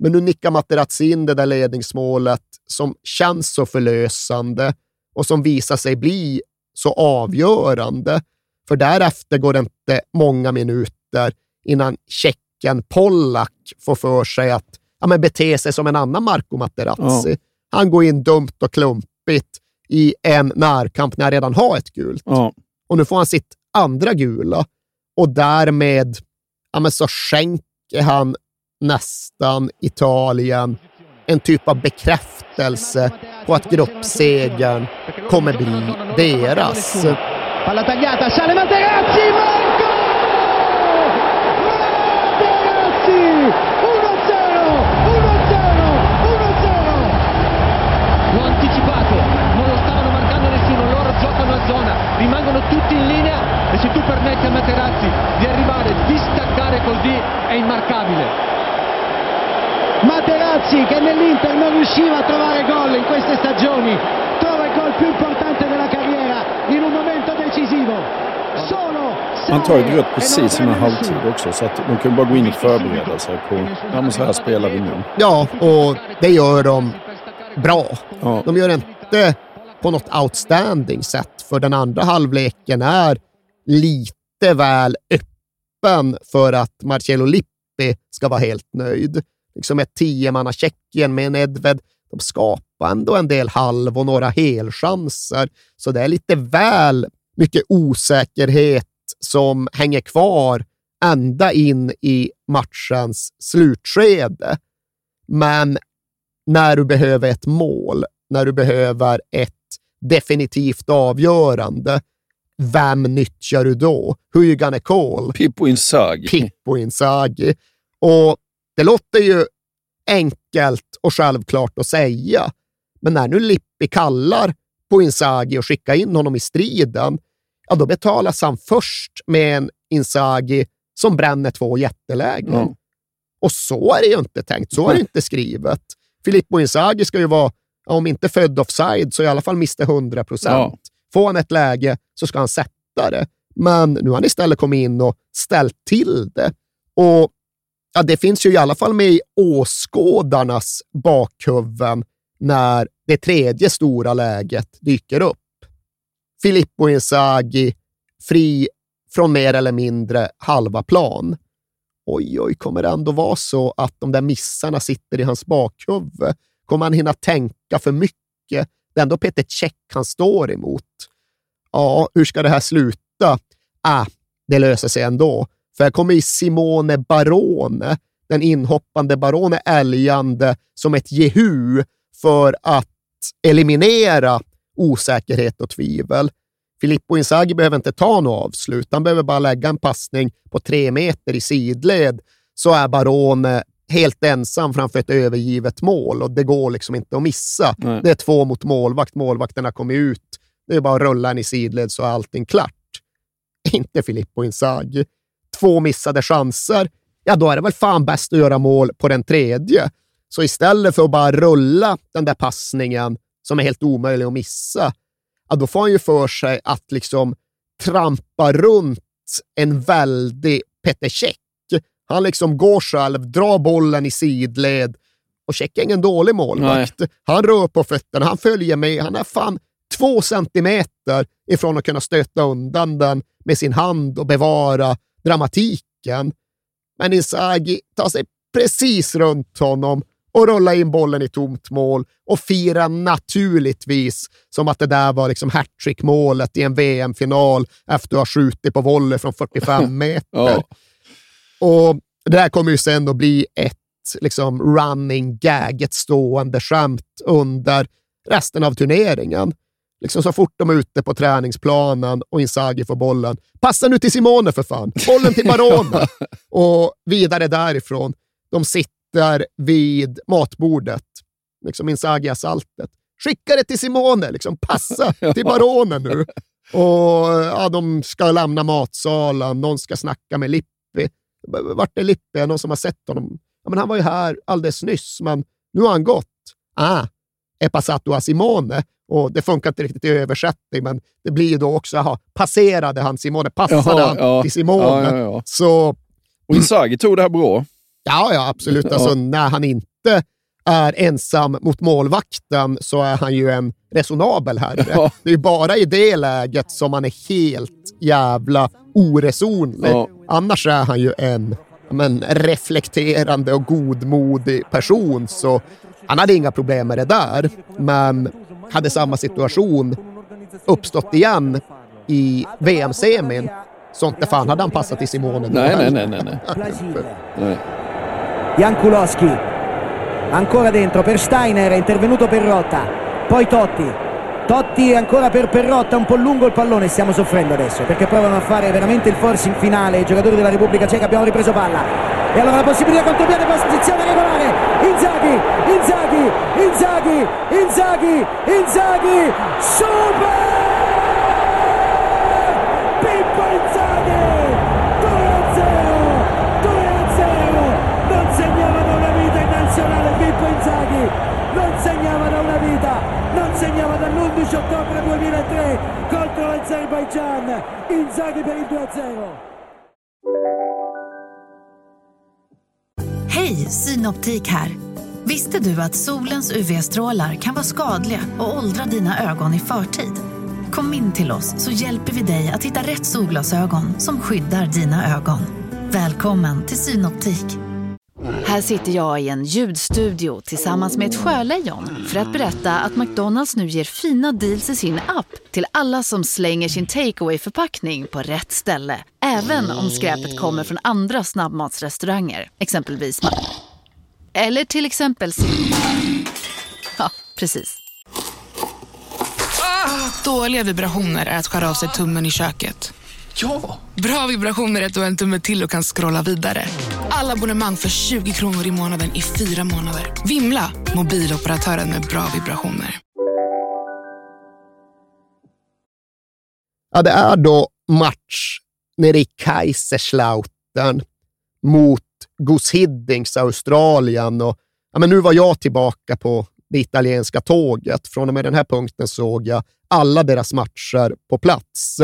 Speaker 7: Men nu nickar Materazzi in det där ledningsmålet som känns så förlösande och som visar sig bli så avgörande. För därefter går det inte många minuter innan tjecken Pollack får för sig att ja, men bete sig som en annan Marco Materazzi.
Speaker 6: Ja.
Speaker 7: Han går in dumt och klumpigt i en närkamp när han redan har ett gult.
Speaker 6: Ja.
Speaker 7: Och nu får han sitt andra gula och därmed ja, men så skänker han nästan Italien en typ av bekräftelse på att gruppsegern kommer bli deras.
Speaker 4: Palla tagliata, sale Materazzi, Marco! Materazzi! 1-0, 1-0, 1-0!
Speaker 8: L'ho anticipato, non lo stavano marcando nessuno, loro giocano a zona, rimangono tutti in linea e se tu permetti a Materazzi di arrivare, di staccare così, è immarcabile.
Speaker 4: Materazzi che nell'Inter non riusciva a trovare gol in queste stagioni, trova il gol più importante della carriera in un momento decisivo. Solo
Speaker 6: Han tar ett rött precis innan halvtid också, så att de kan bara gå in och förbereda sig på ja, men så här spelar vi nu.
Speaker 7: Ja, och det gör de bra.
Speaker 6: Ja.
Speaker 7: De gör inte på något outstanding sätt, för den andra halvleken är lite väl öppen för att Marcello Lippi ska vara helt nöjd. Liksom ett tiomanna Tjeckien med en Edved, de skapar ändå en del halv och några helchanser, så det är lite väl mycket osäkerhet som hänger kvar ända in i matchens slutskede. Men när du behöver ett mål, när du behöver ett definitivt avgörande, vem nyttjar du då? You gonna call?
Speaker 6: Pippo Inzaghi.
Speaker 7: Pippo Inzaghi. Och det låter ju enkelt och självklart att säga, men när nu Lippi kallar på Inzaghi och skickar in honom i striden, ja då betalas han först med en Inzaghi som bränner två jättelägen.
Speaker 6: Ja.
Speaker 7: Och så är det ju inte tänkt. Så är det inte skrivet. Filippo Inzaghi ska ju vara, om inte född offside, så i alla fall miste 100 procent.
Speaker 6: Ja.
Speaker 7: Får han ett läge så ska han sätta det. Men nu har han istället kommit in och ställt till det. Och ja, Det finns ju i alla fall med i åskådarnas bakhuvuden när det tredje stora läget dyker upp. Filippo Inzaghi fri från mer eller mindre halva plan. Oj, oj, kommer det ändå vara så att de där missarna sitter i hans bakhuvud? Kommer han hinna tänka för mycket? Det är ändå Peter Check han står emot. Ja, hur ska det här sluta? Ah, det löser sig ändå. För här kommer ju Simone Barone, den inhoppande Barone älgande som ett jehu för att eliminera osäkerhet och tvivel. Filippo Inzaghi behöver inte ta något avslut. Han behöver bara lägga en passning på tre meter i sidled så är Barone helt ensam framför ett övergivet mål och det går liksom inte att missa.
Speaker 6: Nej.
Speaker 7: Det är två mot målvakt. Målvakterna kommer ut. Det är bara att rulla en i sidled så är allting klart. Inte Filippo Inzaghi. Två missade chanser. Ja, då är det väl fan bäst att göra mål på den tredje. Så istället för att bara rulla den där passningen som är helt omöjlig att missa, ja, då får han ju för sig att liksom trampa runt en väldig Peter Cech. Han liksom går själv, drar bollen i sidled och Cech är ingen dålig målvakt. Han rör på fötterna, han följer med. Han är fan två centimeter ifrån att kunna stöta undan den med sin hand och bevara dramatiken. Men Inzaghi tar sig precis runt honom och rullar in bollen i tomt mål och firar naturligtvis som att det där var liksom hattrick-målet i en VM-final efter att ha skjutit på volley från 45 [laughs] meter.
Speaker 6: Ja.
Speaker 7: Och det här kommer ju sen att bli ett liksom running gag, ett stående skämt under resten av turneringen. Liksom så fort de är ute på träningsplanen och Inzaghi får bollen. Passa nu till Simone för fan! Bollen till Barone! [laughs] och vidare därifrån. De sitter vid matbordet. Liksom Inzaghi har saltet. Skicka det till Simone! Liksom, passa [laughs] till Barone nu! Och ja, de ska lämna matsalen. Någon ska snacka med Lippi. Vart är Lippi? Är Någon som har sett honom? Ja, men han var ju här alldeles nyss, men nu har han gått. Ah, è passato a Simone. Och det funkar inte riktigt i översättning, men det blir ju då också, aha, passerade han Simone? Passade
Speaker 6: Jaha,
Speaker 7: han
Speaker 6: ja.
Speaker 7: till Simone?
Speaker 6: Ja, ja.
Speaker 7: Så
Speaker 6: Och Inzaghi tog det här bra.
Speaker 7: Ja, ja absolut. Alltså, när han inte är ensam mot målvakten så är han ju en resonabel herre. Det är bara i det läget som han är helt jävla oresonlig. Annars är han ju en men, reflekterande och godmodig person, så han hade inga problem med det där. Men hade samma situation uppstått igen i VM-semin, så inte fan hade han passat till Simone.
Speaker 6: Nej, nej, nej, nej, nej.
Speaker 4: Jan Kulowski ancora dentro per Steiner intervenuto Perrotta poi Totti Totti ancora per Perrotta un po' lungo il pallone stiamo soffrendo adesso perché provano a fare veramente il forcing finale i giocatori della Repubblica Ceca abbiamo ripreso palla. E allora la possibilità contropiede posizione regolare Inzaghi Inzaghi Inzaghi Inzaghi Inzaghi super dall'11 ottobre 2003 contro l'Azerbaijan Inzaghi per il 2-0
Speaker 13: Hej, Synoptik här. Visste du att solens UV-strålar kan vara skadliga och åldra dina ögon i förtid? Kom in till oss så hjälper vi dig att hitta rätt solglasögon som skyddar dina ögon. Välkommen till Synoptik. Här sitter jag i en ljudstudio tillsammans med ett sjölejon för att berätta att McDonalds nu ger fina deals i sin app till alla som slänger sin takeaway förpackning på rätt ställe. Även om skräpet kommer från andra snabbmatsrestauranger, exempelvis Eller till exempel Ja, precis.
Speaker 14: Ah, dåliga vibrationer är att skära av sig tummen i köket. Ja! Bra vibrationer är att du har en tumme till och kan scrolla vidare. Alla abonnemang för 20 kronor i månaden i fyra månader. Vimla! Mobiloperatören med bra vibrationer.
Speaker 7: Ja, det är då match nere i Kaiserslautern mot Gus Hiddings Australien. Och, ja, men nu var jag tillbaka på det italienska tåget. Från och med den här punkten såg jag alla deras matcher på plats.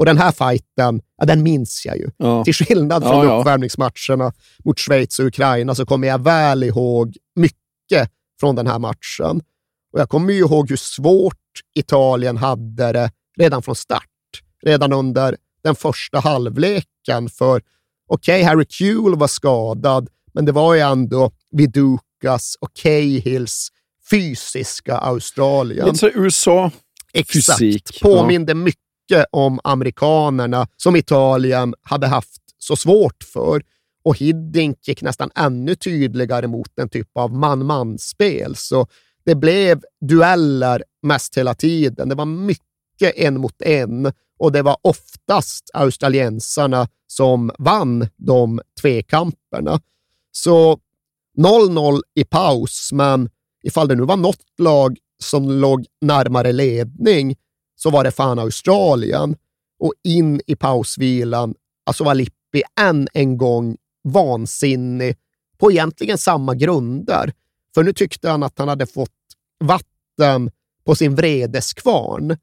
Speaker 7: Och den här fighten, ja, den minns jag ju.
Speaker 6: Ja.
Speaker 7: Till skillnad från
Speaker 6: Ja,
Speaker 7: uppvärmningsmatcherna mot Schweiz och Ukraina så kommer jag väl ihåg mycket från den här matchen. Och jag kommer ju ihåg hur svårt Italien hade det redan från start. Redan under den första halvleken. För okej, Harry Kewell var skadad, men det var ju ändå Vidukas och Cahills fysiska Australien.
Speaker 6: Lite så USA
Speaker 7: Exakt.
Speaker 6: fysik.
Speaker 7: Påminde mycket om amerikanerna som Italien hade haft så svårt för. Och Hiddink gick nästan ännu tydligare mot en typ av man-man-spel. Så det blev dueller mest hela tiden. Det var mycket en mot en och det var oftast australiensarna som vann de tvekamperna. Så 0-0 i paus, men ifall det nu var något lag som låg närmare ledning så var det fan Australien. Och in i pausvilan, alltså var Lippi än en gång vansinnig på egentligen samma grunder. För nu tyckte han att han hade fått vatten på sin vredeskvarn.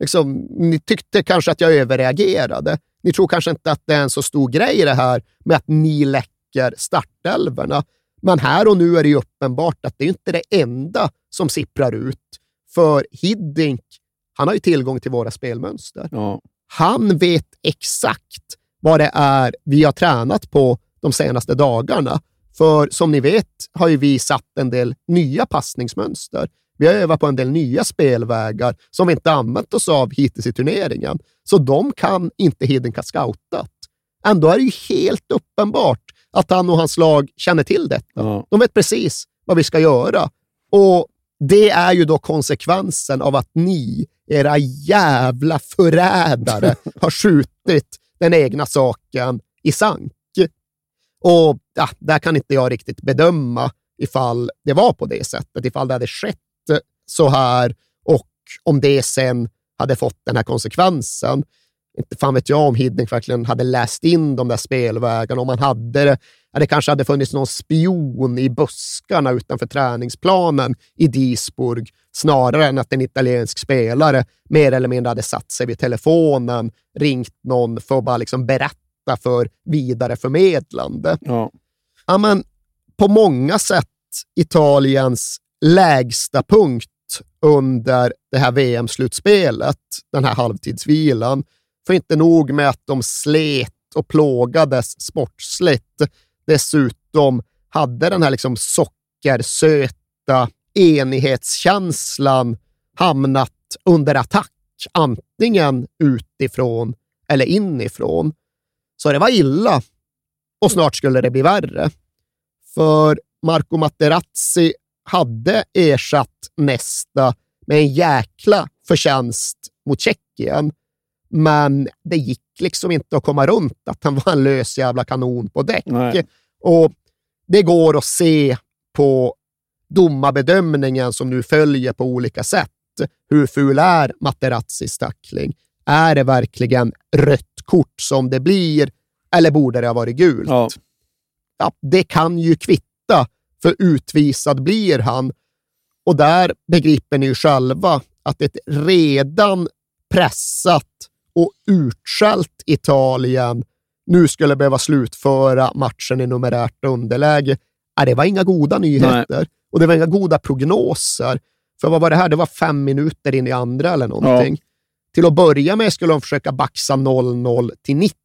Speaker 7: Liksom, ni tyckte kanske att jag överreagerade. Ni tror kanske inte att det är en så stor grej det här med att ni läcker startälvorna. Men här och nu är det ju uppenbart att det är inte det enda som sipprar ut. För Hiddink, han har ju tillgång till våra spelmönster.
Speaker 6: Ja.
Speaker 7: Han vet exakt vad det är vi har tränat på de senaste dagarna. För som ni vet har ju vi satt en del nya passningsmönster. Vi har övat på en del nya spelvägar som vi inte använt oss av hittills i turneringen. Så de kan inte Hiddink ha scoutat. Ändå är det ju helt uppenbart att han och hans lag känner till detta.
Speaker 6: Ja.
Speaker 7: De vet precis vad vi ska göra. Och det är ju då konsekvensen av att ni, era jävla förrädare, [laughs] har skjutit den egna saken i sank. Och ja, där kan inte jag riktigt bedöma ifall det var på det sättet, ifall det hade skett så här och om det sen hade fått den här konsekvensen. Inte fan vet jag om Hiddink verkligen hade läst in de där spelvägarna, om han hade det. Ja, det kanske hade funnits någon spion i buskarna utanför träningsplanen i Disburg, snarare än att en italiensk spelare mer eller mindre hade satt sig vid telefonen, ringt någon för att bara liksom berätta för vidareförmedlande.
Speaker 6: Ja.
Speaker 7: Ja, men på många sätt Italiens lägsta punkt under det här VM-slutspelet, den här halvtidsvilan. För inte nog med att de slet och plågades sportsligt, dessutom hade den här liksom sockersöta enighetskänslan hamnat under attack, antingen utifrån eller inifrån. Så det var illa och snart skulle det bli värre. För Marco Materazzi hade ersatt Nesta med en jäkla förtjänst mot Tjeckien. Men det gick liksom inte att komma runt att han var en lös jävla kanon på däck.
Speaker 6: Nej.
Speaker 7: Och det går att se på domarbedömningen som nu följer på olika sätt. Hur ful är Materazzis tackling? Är det verkligen rött kort som det blir eller borde det ha varit gult?
Speaker 6: Ja.
Speaker 7: Ja, det kan ju kvitta, för utvisad blir han. Och där begriper ni ju själva att ett redan pressat och utskällt Italien nu skulle behöva slutföra matchen i numerärt underläge. Ja, det var inga goda nyheter och det var inga goda prognoser. För vad var det här? Det var fem minuter in i andra eller någonting. Till att börja med skulle de försöka baxa 0-0 till 90,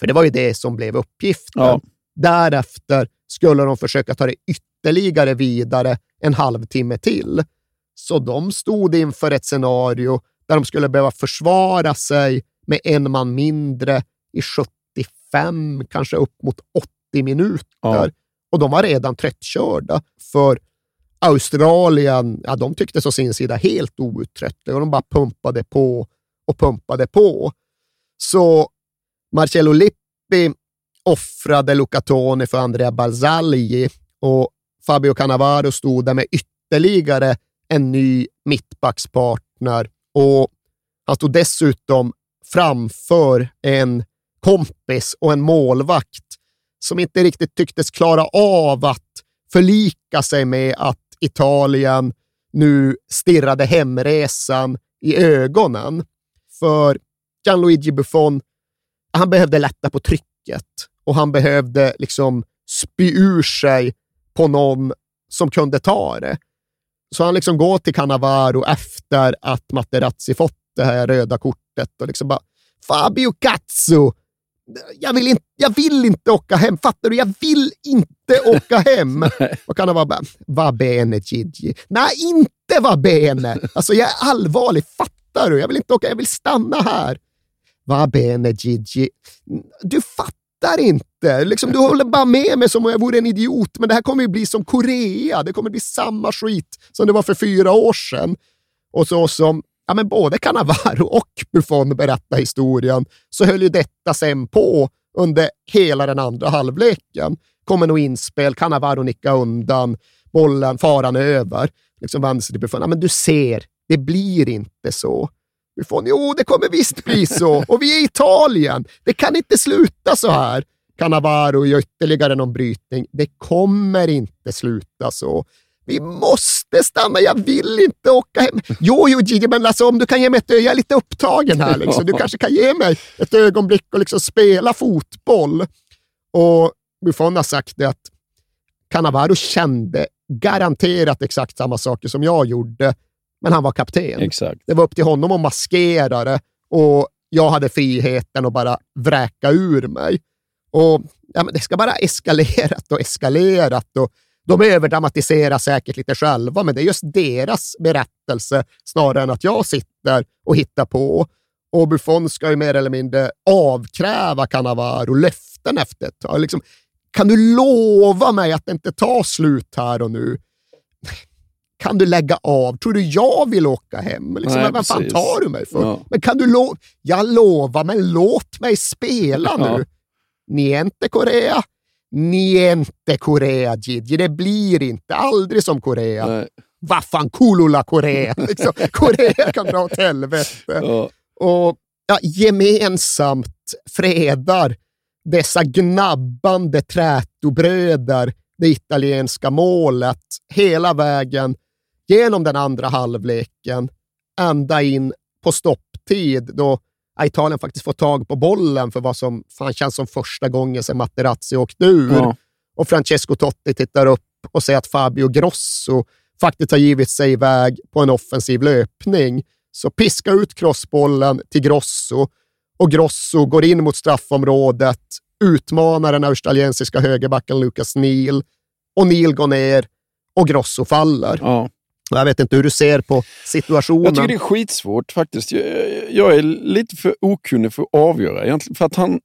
Speaker 7: för det var ju det som blev uppgiften.
Speaker 6: Ja.
Speaker 7: Därefter skulle de försöka ta det ytterligare vidare en halvtimme till. Så de stod inför ett scenario där de skulle behöva försvara sig med en man mindre i 75, kanske upp mot 80 minuter.
Speaker 6: Ja.
Speaker 7: Och de var redan tröttkörda, för Australien, ja, de tycktes å sin sida helt outtröttliga och de bara pumpade på och pumpade på. Så Marcello Lippi offrade Luca Toni för Andrea Barzagli och Fabio Cannavaro stod där med ytterligare en ny mittbackspartner och han stod dessutom framför en kompis och en målvakt som inte riktigt tycktes klara av att förlika sig med att Italien nu stirrade hemresan i ögonen. För Gianluigi Buffon, han behövde lätta på trycket och han behövde liksom spy ur sig på någon som kunde ta det. Så han liksom går till Cannavaro efter att Materazzi fått det här röda kortet och liksom bara Fabio Cazzo, jag vill, inte, jag vill inte åka hem. Fattar du? Jag vill inte åka hem. [laughs] och Cannavaro bara, va bene Gigi. Nej, inte va bene. Alltså jag är allvarlig. Fattar du? Jag vill inte åka, jag vill stanna här. Va bene Gigi. Du fattar fattar inte. Liksom, du håller bara med mig som om jag vore en idiot, men det här kommer ju bli som Korea. Det kommer bli samma skit som det var för fyra år sedan. Och så som ja, men både Cannavaro och Buffon berättar historien, så höll ju detta sen på under hela den andra halvleken. Kommer nog inspel, Cannavaro nickar undan, bollen, faran är över. Liksom vänster till Buffon. Ja, men du ser, det blir inte så. Buffon, jo, det kommer visst bli så. Och vi är i Italien. Det kan inte sluta så här. Cannavaro gör ytterligare någon brytning. Det kommer inte sluta så. Vi måste stanna, jag vill inte åka hem. Jo, jo Gigi, men alltså, om du kan ge mig ett ögonblick, jag är lite upptagen här. [laughs] Liksom. Du kanske kan ge mig ett ögonblick och liksom spela fotboll. Och Buffon har sagt det att Cannavaro kände garanterat exakt samma saker som jag gjorde, men han var kapten.
Speaker 6: Exakt.
Speaker 7: Det var upp till honom att maskera det och jag hade friheten att bara vräka ur mig. Och ja, men Det ska bara eskalerat och eskalerat. Och de överdramatiserar säkert lite själva, men det är just deras berättelse snarare än att jag sitter och hittar på. Och Buffon ska ju mer eller mindre avkräva Cannavaro löften efter ett tag. Liksom, kan du lova mig att det inte tar slut här och nu? Kan du lägga av? Tror du jag vill åka hem? Liksom,
Speaker 6: Nej,
Speaker 7: vad fan tar du mig för?
Speaker 6: Ja.
Speaker 7: Men kan du lova? Jag lovar, men låt mig spela
Speaker 6: Ja.
Speaker 7: nu. Niente Korea. Niente Korea, Gigi. Det blir inte. Aldrig som Korea. Vad fan, Kulula Korea. [laughs] Liksom, Korea kan dra åt helvete. Och ja, gemensamt fredar dessa gnabbande trätobröder det italienska målet hela vägen genom den andra halvleken ända in på stopptid då Italien faktiskt får tag på bollen för vad som fan känns som första gången sedan Materazzi åkte ur.
Speaker 6: Ja.
Speaker 7: Och Francesco Totti tittar upp och ser att Fabio Grosso faktiskt har givit sig iväg på en offensiv löpning. Så piska ut crossbollen till Grosso och Grosso går in mot straffområdet, utmanar den australiensiska högerbacken Lucas Neal och Neal går ner och Grosso faller. Och Jag vet inte hur du ser på situationen.
Speaker 6: Jag tycker det är skitsvårt faktiskt. Jag, jag är lite för okunnig för att avgöra egentligen. För att han...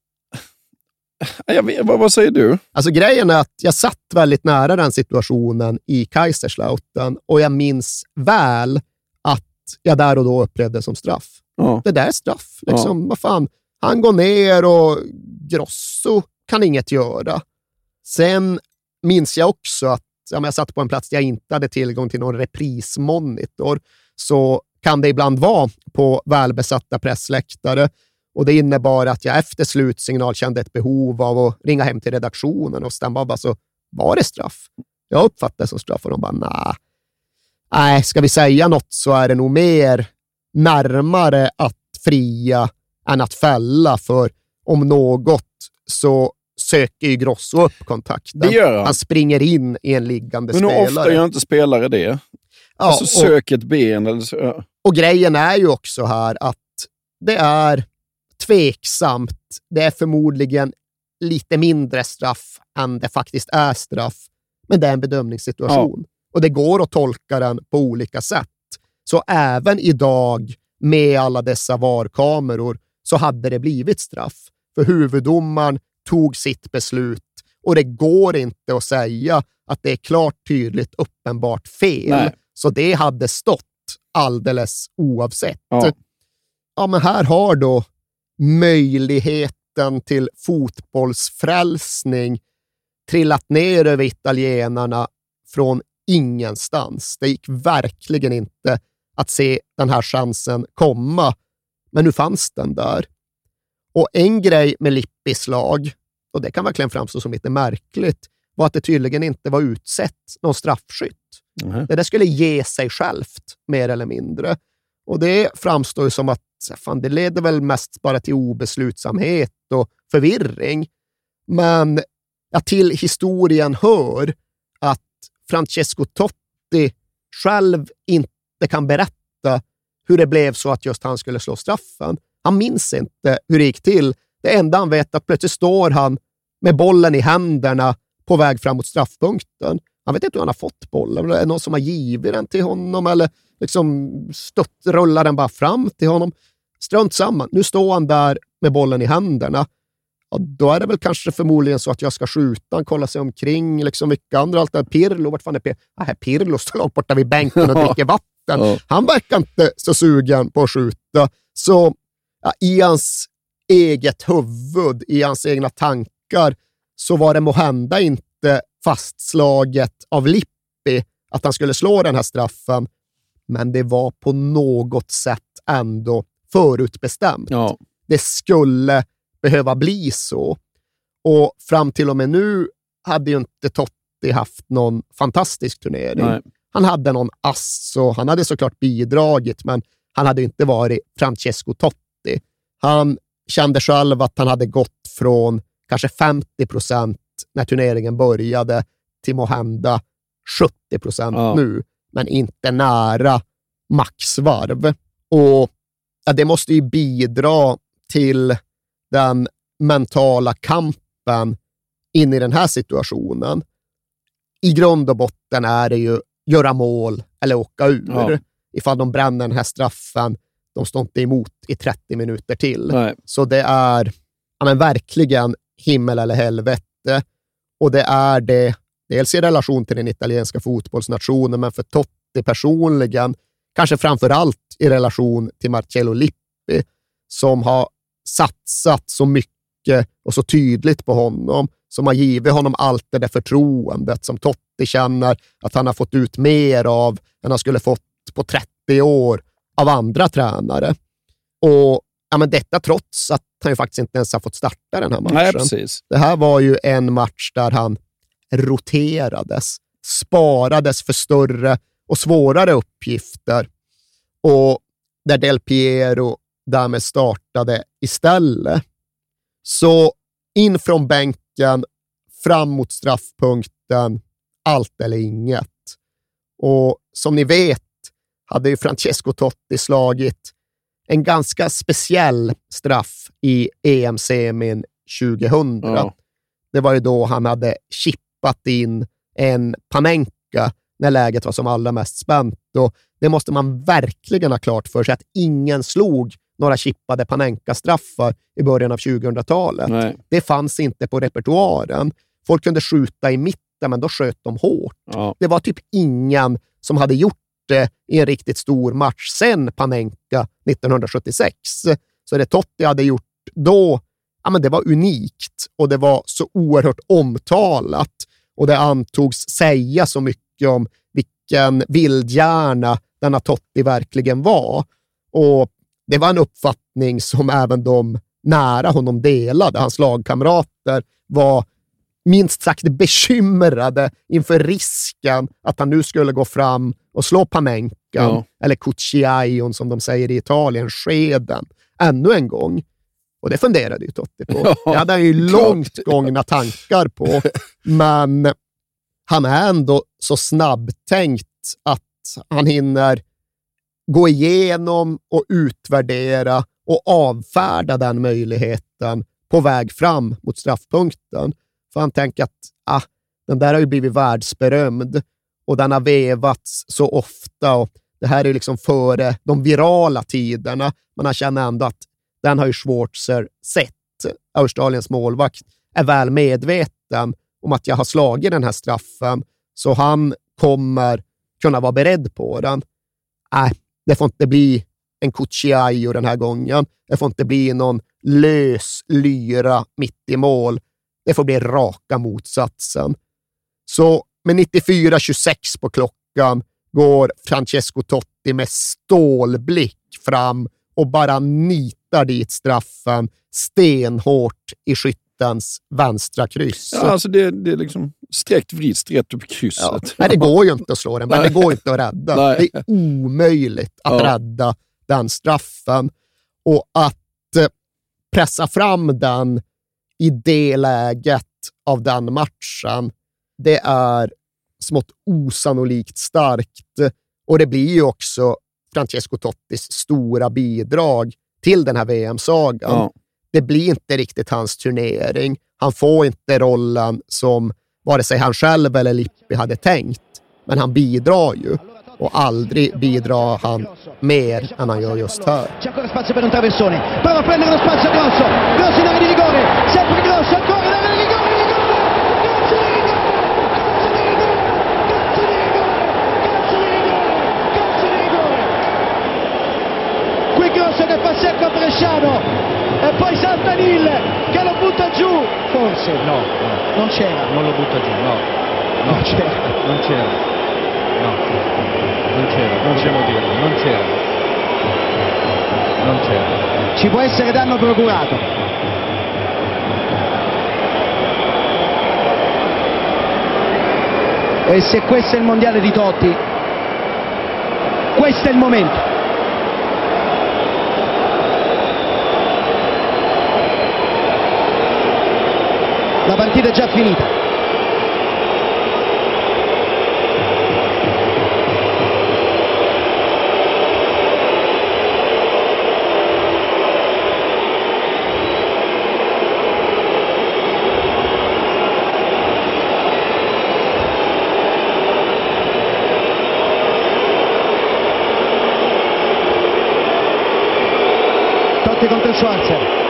Speaker 6: [laughs] Vet, vad, vad säger du?
Speaker 7: Alltså grejen är att jag satt väldigt nära den situationen i Kaiserslautern och jag minns väl att jag där och då upplevde som straff.
Speaker 6: Ja.
Speaker 7: Det där är straff. Liksom, Vad fan, han går ner och Grosso kan inget göra. Sen minns jag också att ja, men jag satt på en plats där jag inte hade tillgång till någon reprismonitor, så kan det ibland vara på välbesatta pressläktare. Och Det innebar att jag efter slutsignal kände ett behov av att ringa hem till redaktionen och stämma av. Alltså, var det straff? Jag uppfattade det som straff och de bara, nej. nej, ska vi säga något så är det nog mer närmare att fria än att fälla, för om något så söker ju Grosso upp kontakten.
Speaker 6: Det gör han.
Speaker 7: han springer in i en liggande
Speaker 6: Men hur
Speaker 7: spelare.
Speaker 6: ofta gör inte spelare det?
Speaker 7: Ja,
Speaker 6: alltså
Speaker 7: och-
Speaker 6: sök ett ben eller så. ja.
Speaker 7: Och grejen är ju också här att det är tveksamt. Det är förmodligen lite mindre straff än det faktiskt är straff, men det är en bedömningssituation. Och det går att tolka den på olika sätt. Så även idag med alla dessa VAR-kameror så hade det blivit straff. För huvuddomaren tog sitt beslut och det går inte att säga att det är klart, tydligt, uppenbart fel.
Speaker 6: Nej.
Speaker 7: Så det hade stått alldeles oavsett.
Speaker 6: Ja.
Speaker 7: Ja, men här har då möjligheten till fotbollsfrälsning trillat ner över italienarna från ingenstans. Det gick verkligen inte att se den här chansen komma, men nu fanns den där. Och en grej med Lippis lag, och det kan verkligen framstå som lite märkligt, var att det tydligen inte var utsett någon straffskytt. Det där skulle ge sig självt, mer eller mindre. Och det framstår ju som att fan, det leder väl mest bara till obeslutsamhet och förvirring. Men ja, till historien hör att Francesco Totti själv inte kan berätta hur det blev så att just han skulle slå straffen. Han minns inte hur det gick till. Det enda han vet är att plötsligt står han med bollen i händerna på väg fram mot straffpunkten. Han vet inte hur han har fått bollen. Är det någon som har givit den till honom eller liksom stött, rullar den bara fram till honom? Strunt samma. Nu står han där med bollen i händerna. ja, då är det väl kanske förmodligen så att jag ska skjuta, kolla sig omkring, liksom vilka andra alternativ. Pirlo, vart fan är Pirlo? Ah, Pirlo står långt borta vid bänken och [laughs] dricker vatten. Han verkar inte så sugen på att skjuta. Så ja, i hans eget huvud, i hans egna tankar, så var det måhända inte fastslaget av Lippi att han skulle slå den här straffen, men det var på något sätt ändå förutbestämt.
Speaker 6: Ja.
Speaker 7: Det skulle behöva bli så. Och fram till och med nu hade ju inte Totti haft någon fantastisk turnering.
Speaker 6: Nej.
Speaker 7: Han hade någon ass och han hade såklart bidragit, men han hade inte varit Francesco Totti. Han kände själv att han hade gått från kanske 50 procent när turneringen började till måhända 70 procent
Speaker 6: Ja.
Speaker 7: nu, men inte nära maxvarv. Och ja, det måste ju bidra till den mentala kampen in i den här situationen. I grund och botten är det ju göra mål eller åka ur.
Speaker 6: Ja.
Speaker 7: Ifall de bränner den här straffen, de står inte emot i 30 minuter till.
Speaker 6: Nej.
Speaker 7: Så det är ja, men verkligen himmel eller helvete. Och det är det dels i relation till den italienska fotbollsnationen, men för Totti personligen, kanske framför allt i relation till Marcello Lippi, som har satsat så mycket och så tydligt på honom, som har givit honom allt det där förtroendet som Totti känner att han har fått ut mer av än han skulle fått på 30 år av andra tränare. Och ja, men Detta trots att han ju faktiskt inte ens har fått starta den här matchen.
Speaker 6: Nej, precis.
Speaker 7: Det här var ju en match där han roterades, sparades för större och svårare uppgifter och där Del Piero därmed startade istället. Så in från bänken, fram mot straffpunkten, allt eller inget. Och som ni vet hade ju Francesco Totti slagit en ganska speciell straff i EM-semin 2000.
Speaker 6: Ja.
Speaker 7: Det var ju då han hade chippat in en Panenka när läget var som allra mest spänt. Och det måste man verkligen ha klart för sig att ingen slog några chippade Panenka-straffar i början av 2000-talet.
Speaker 6: Nej.
Speaker 7: Det fanns inte på repertoaren. Folk kunde skjuta i mitten, men då sköt de hårt.
Speaker 6: Ja.
Speaker 7: Det var typ ingen som hade gjort i en riktigt stor match sen Panenka 1976. Så det Totti hade gjort då, ja, men det var unikt och det var så oerhört omtalat och det antogs säga så mycket om vilken vildhjärna denna Totti verkligen var. Och det var en uppfattning som även de nära honom delade. Hans lagkamrater var minst sagt bekymrade inför risken att han nu skulle gå fram och slå Panenka,
Speaker 6: Ja.
Speaker 7: eller Cucciaion som de säger i Italien, skeden, ännu en gång. Och det funderade ju Totti på.
Speaker 6: Ja,
Speaker 7: det hade han ju långt gångna tankar på. [laughs] Men han är ändå så snabbtänkt att han hinner gå igenom och utvärdera och avfärda den möjligheten på väg fram mot straffpunkten. För han tänker att ah, den där har ju blivit världsberömd och den har vevats så ofta och det här är liksom före de virala tiderna, men han känner ändå att den har ju Schwarzer sett. Australiens målvakt är väl medveten om att jag har slagit den här straffen, så han kommer kunna vara beredd på den. Nej, det får inte bli en Cucciaio den här gången. Det får inte bli någon lös lyra mitt i mål. Det får bli raka motsatsen. Så med 94-26 på klockan går Francesco Totti med stålblick fram och bara nitar dit straffen stenhårt i skyttens vänstra kryss.
Speaker 6: Ja, alltså det, det är liksom sträckt vrid, rätt upp krysset.
Speaker 7: Ja. Nej, det går ju inte att slå den, men det går inte att rädda.
Speaker 6: Nej.
Speaker 7: Det är omöjligt att
Speaker 6: Ja.
Speaker 7: rädda den straffen. Och att eh, pressa fram den i det läget av den matchen, det är smått osannolikt starkt. Och det blir ju också Francesco Tottis stora bidrag till den här VM-sagan.
Speaker 6: Ja.
Speaker 7: Det blir inte riktigt hans turnering. Han får inte rollen som vare sig han själv eller Lippi hade tänkt, men han bidrar ju.
Speaker 4: Och aldrig bidrar han mer än han gör just här.
Speaker 15: C'è ancora spazio per un traversone. Prova a prendere lo spazio Grosso. Grosso in area di rigore. Sempre Grosso, ancora in area di rigore. Qui Grosso che fa secco a Bresciano e poi salta Nil che lo butta giù. Forse.
Speaker 5: No, no.
Speaker 15: Non c'era.
Speaker 5: Non lo butta giù, no. No,
Speaker 15: Non c'era.
Speaker 5: Non c'era. No. Non c'era, non possiamo dirlo, non c'era. Non c'era.
Speaker 15: Ci può essere danno procurato. E se questo è il mondiale di Totti, questo è il momento. La partita è già finita. Totti contro il Schwarzer.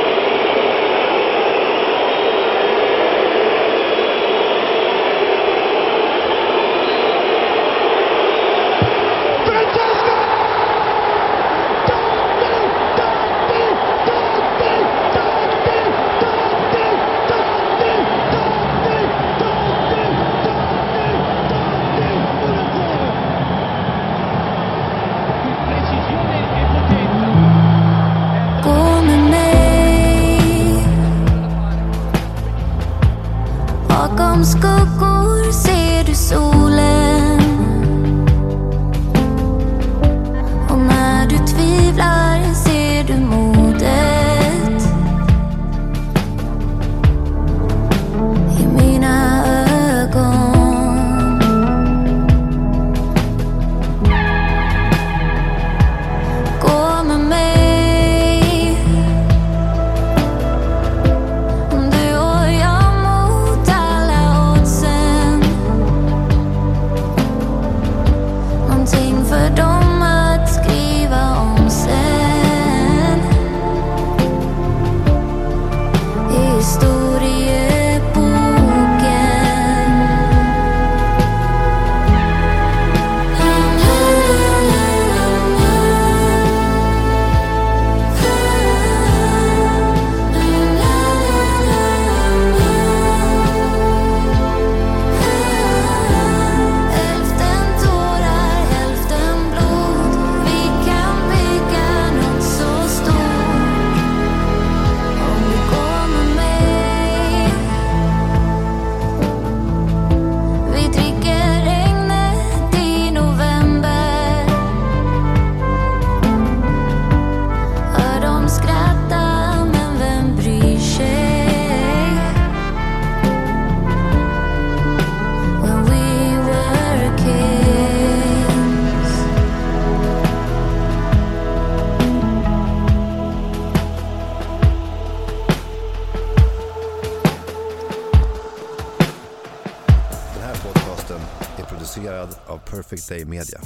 Speaker 16: Den dig i Media.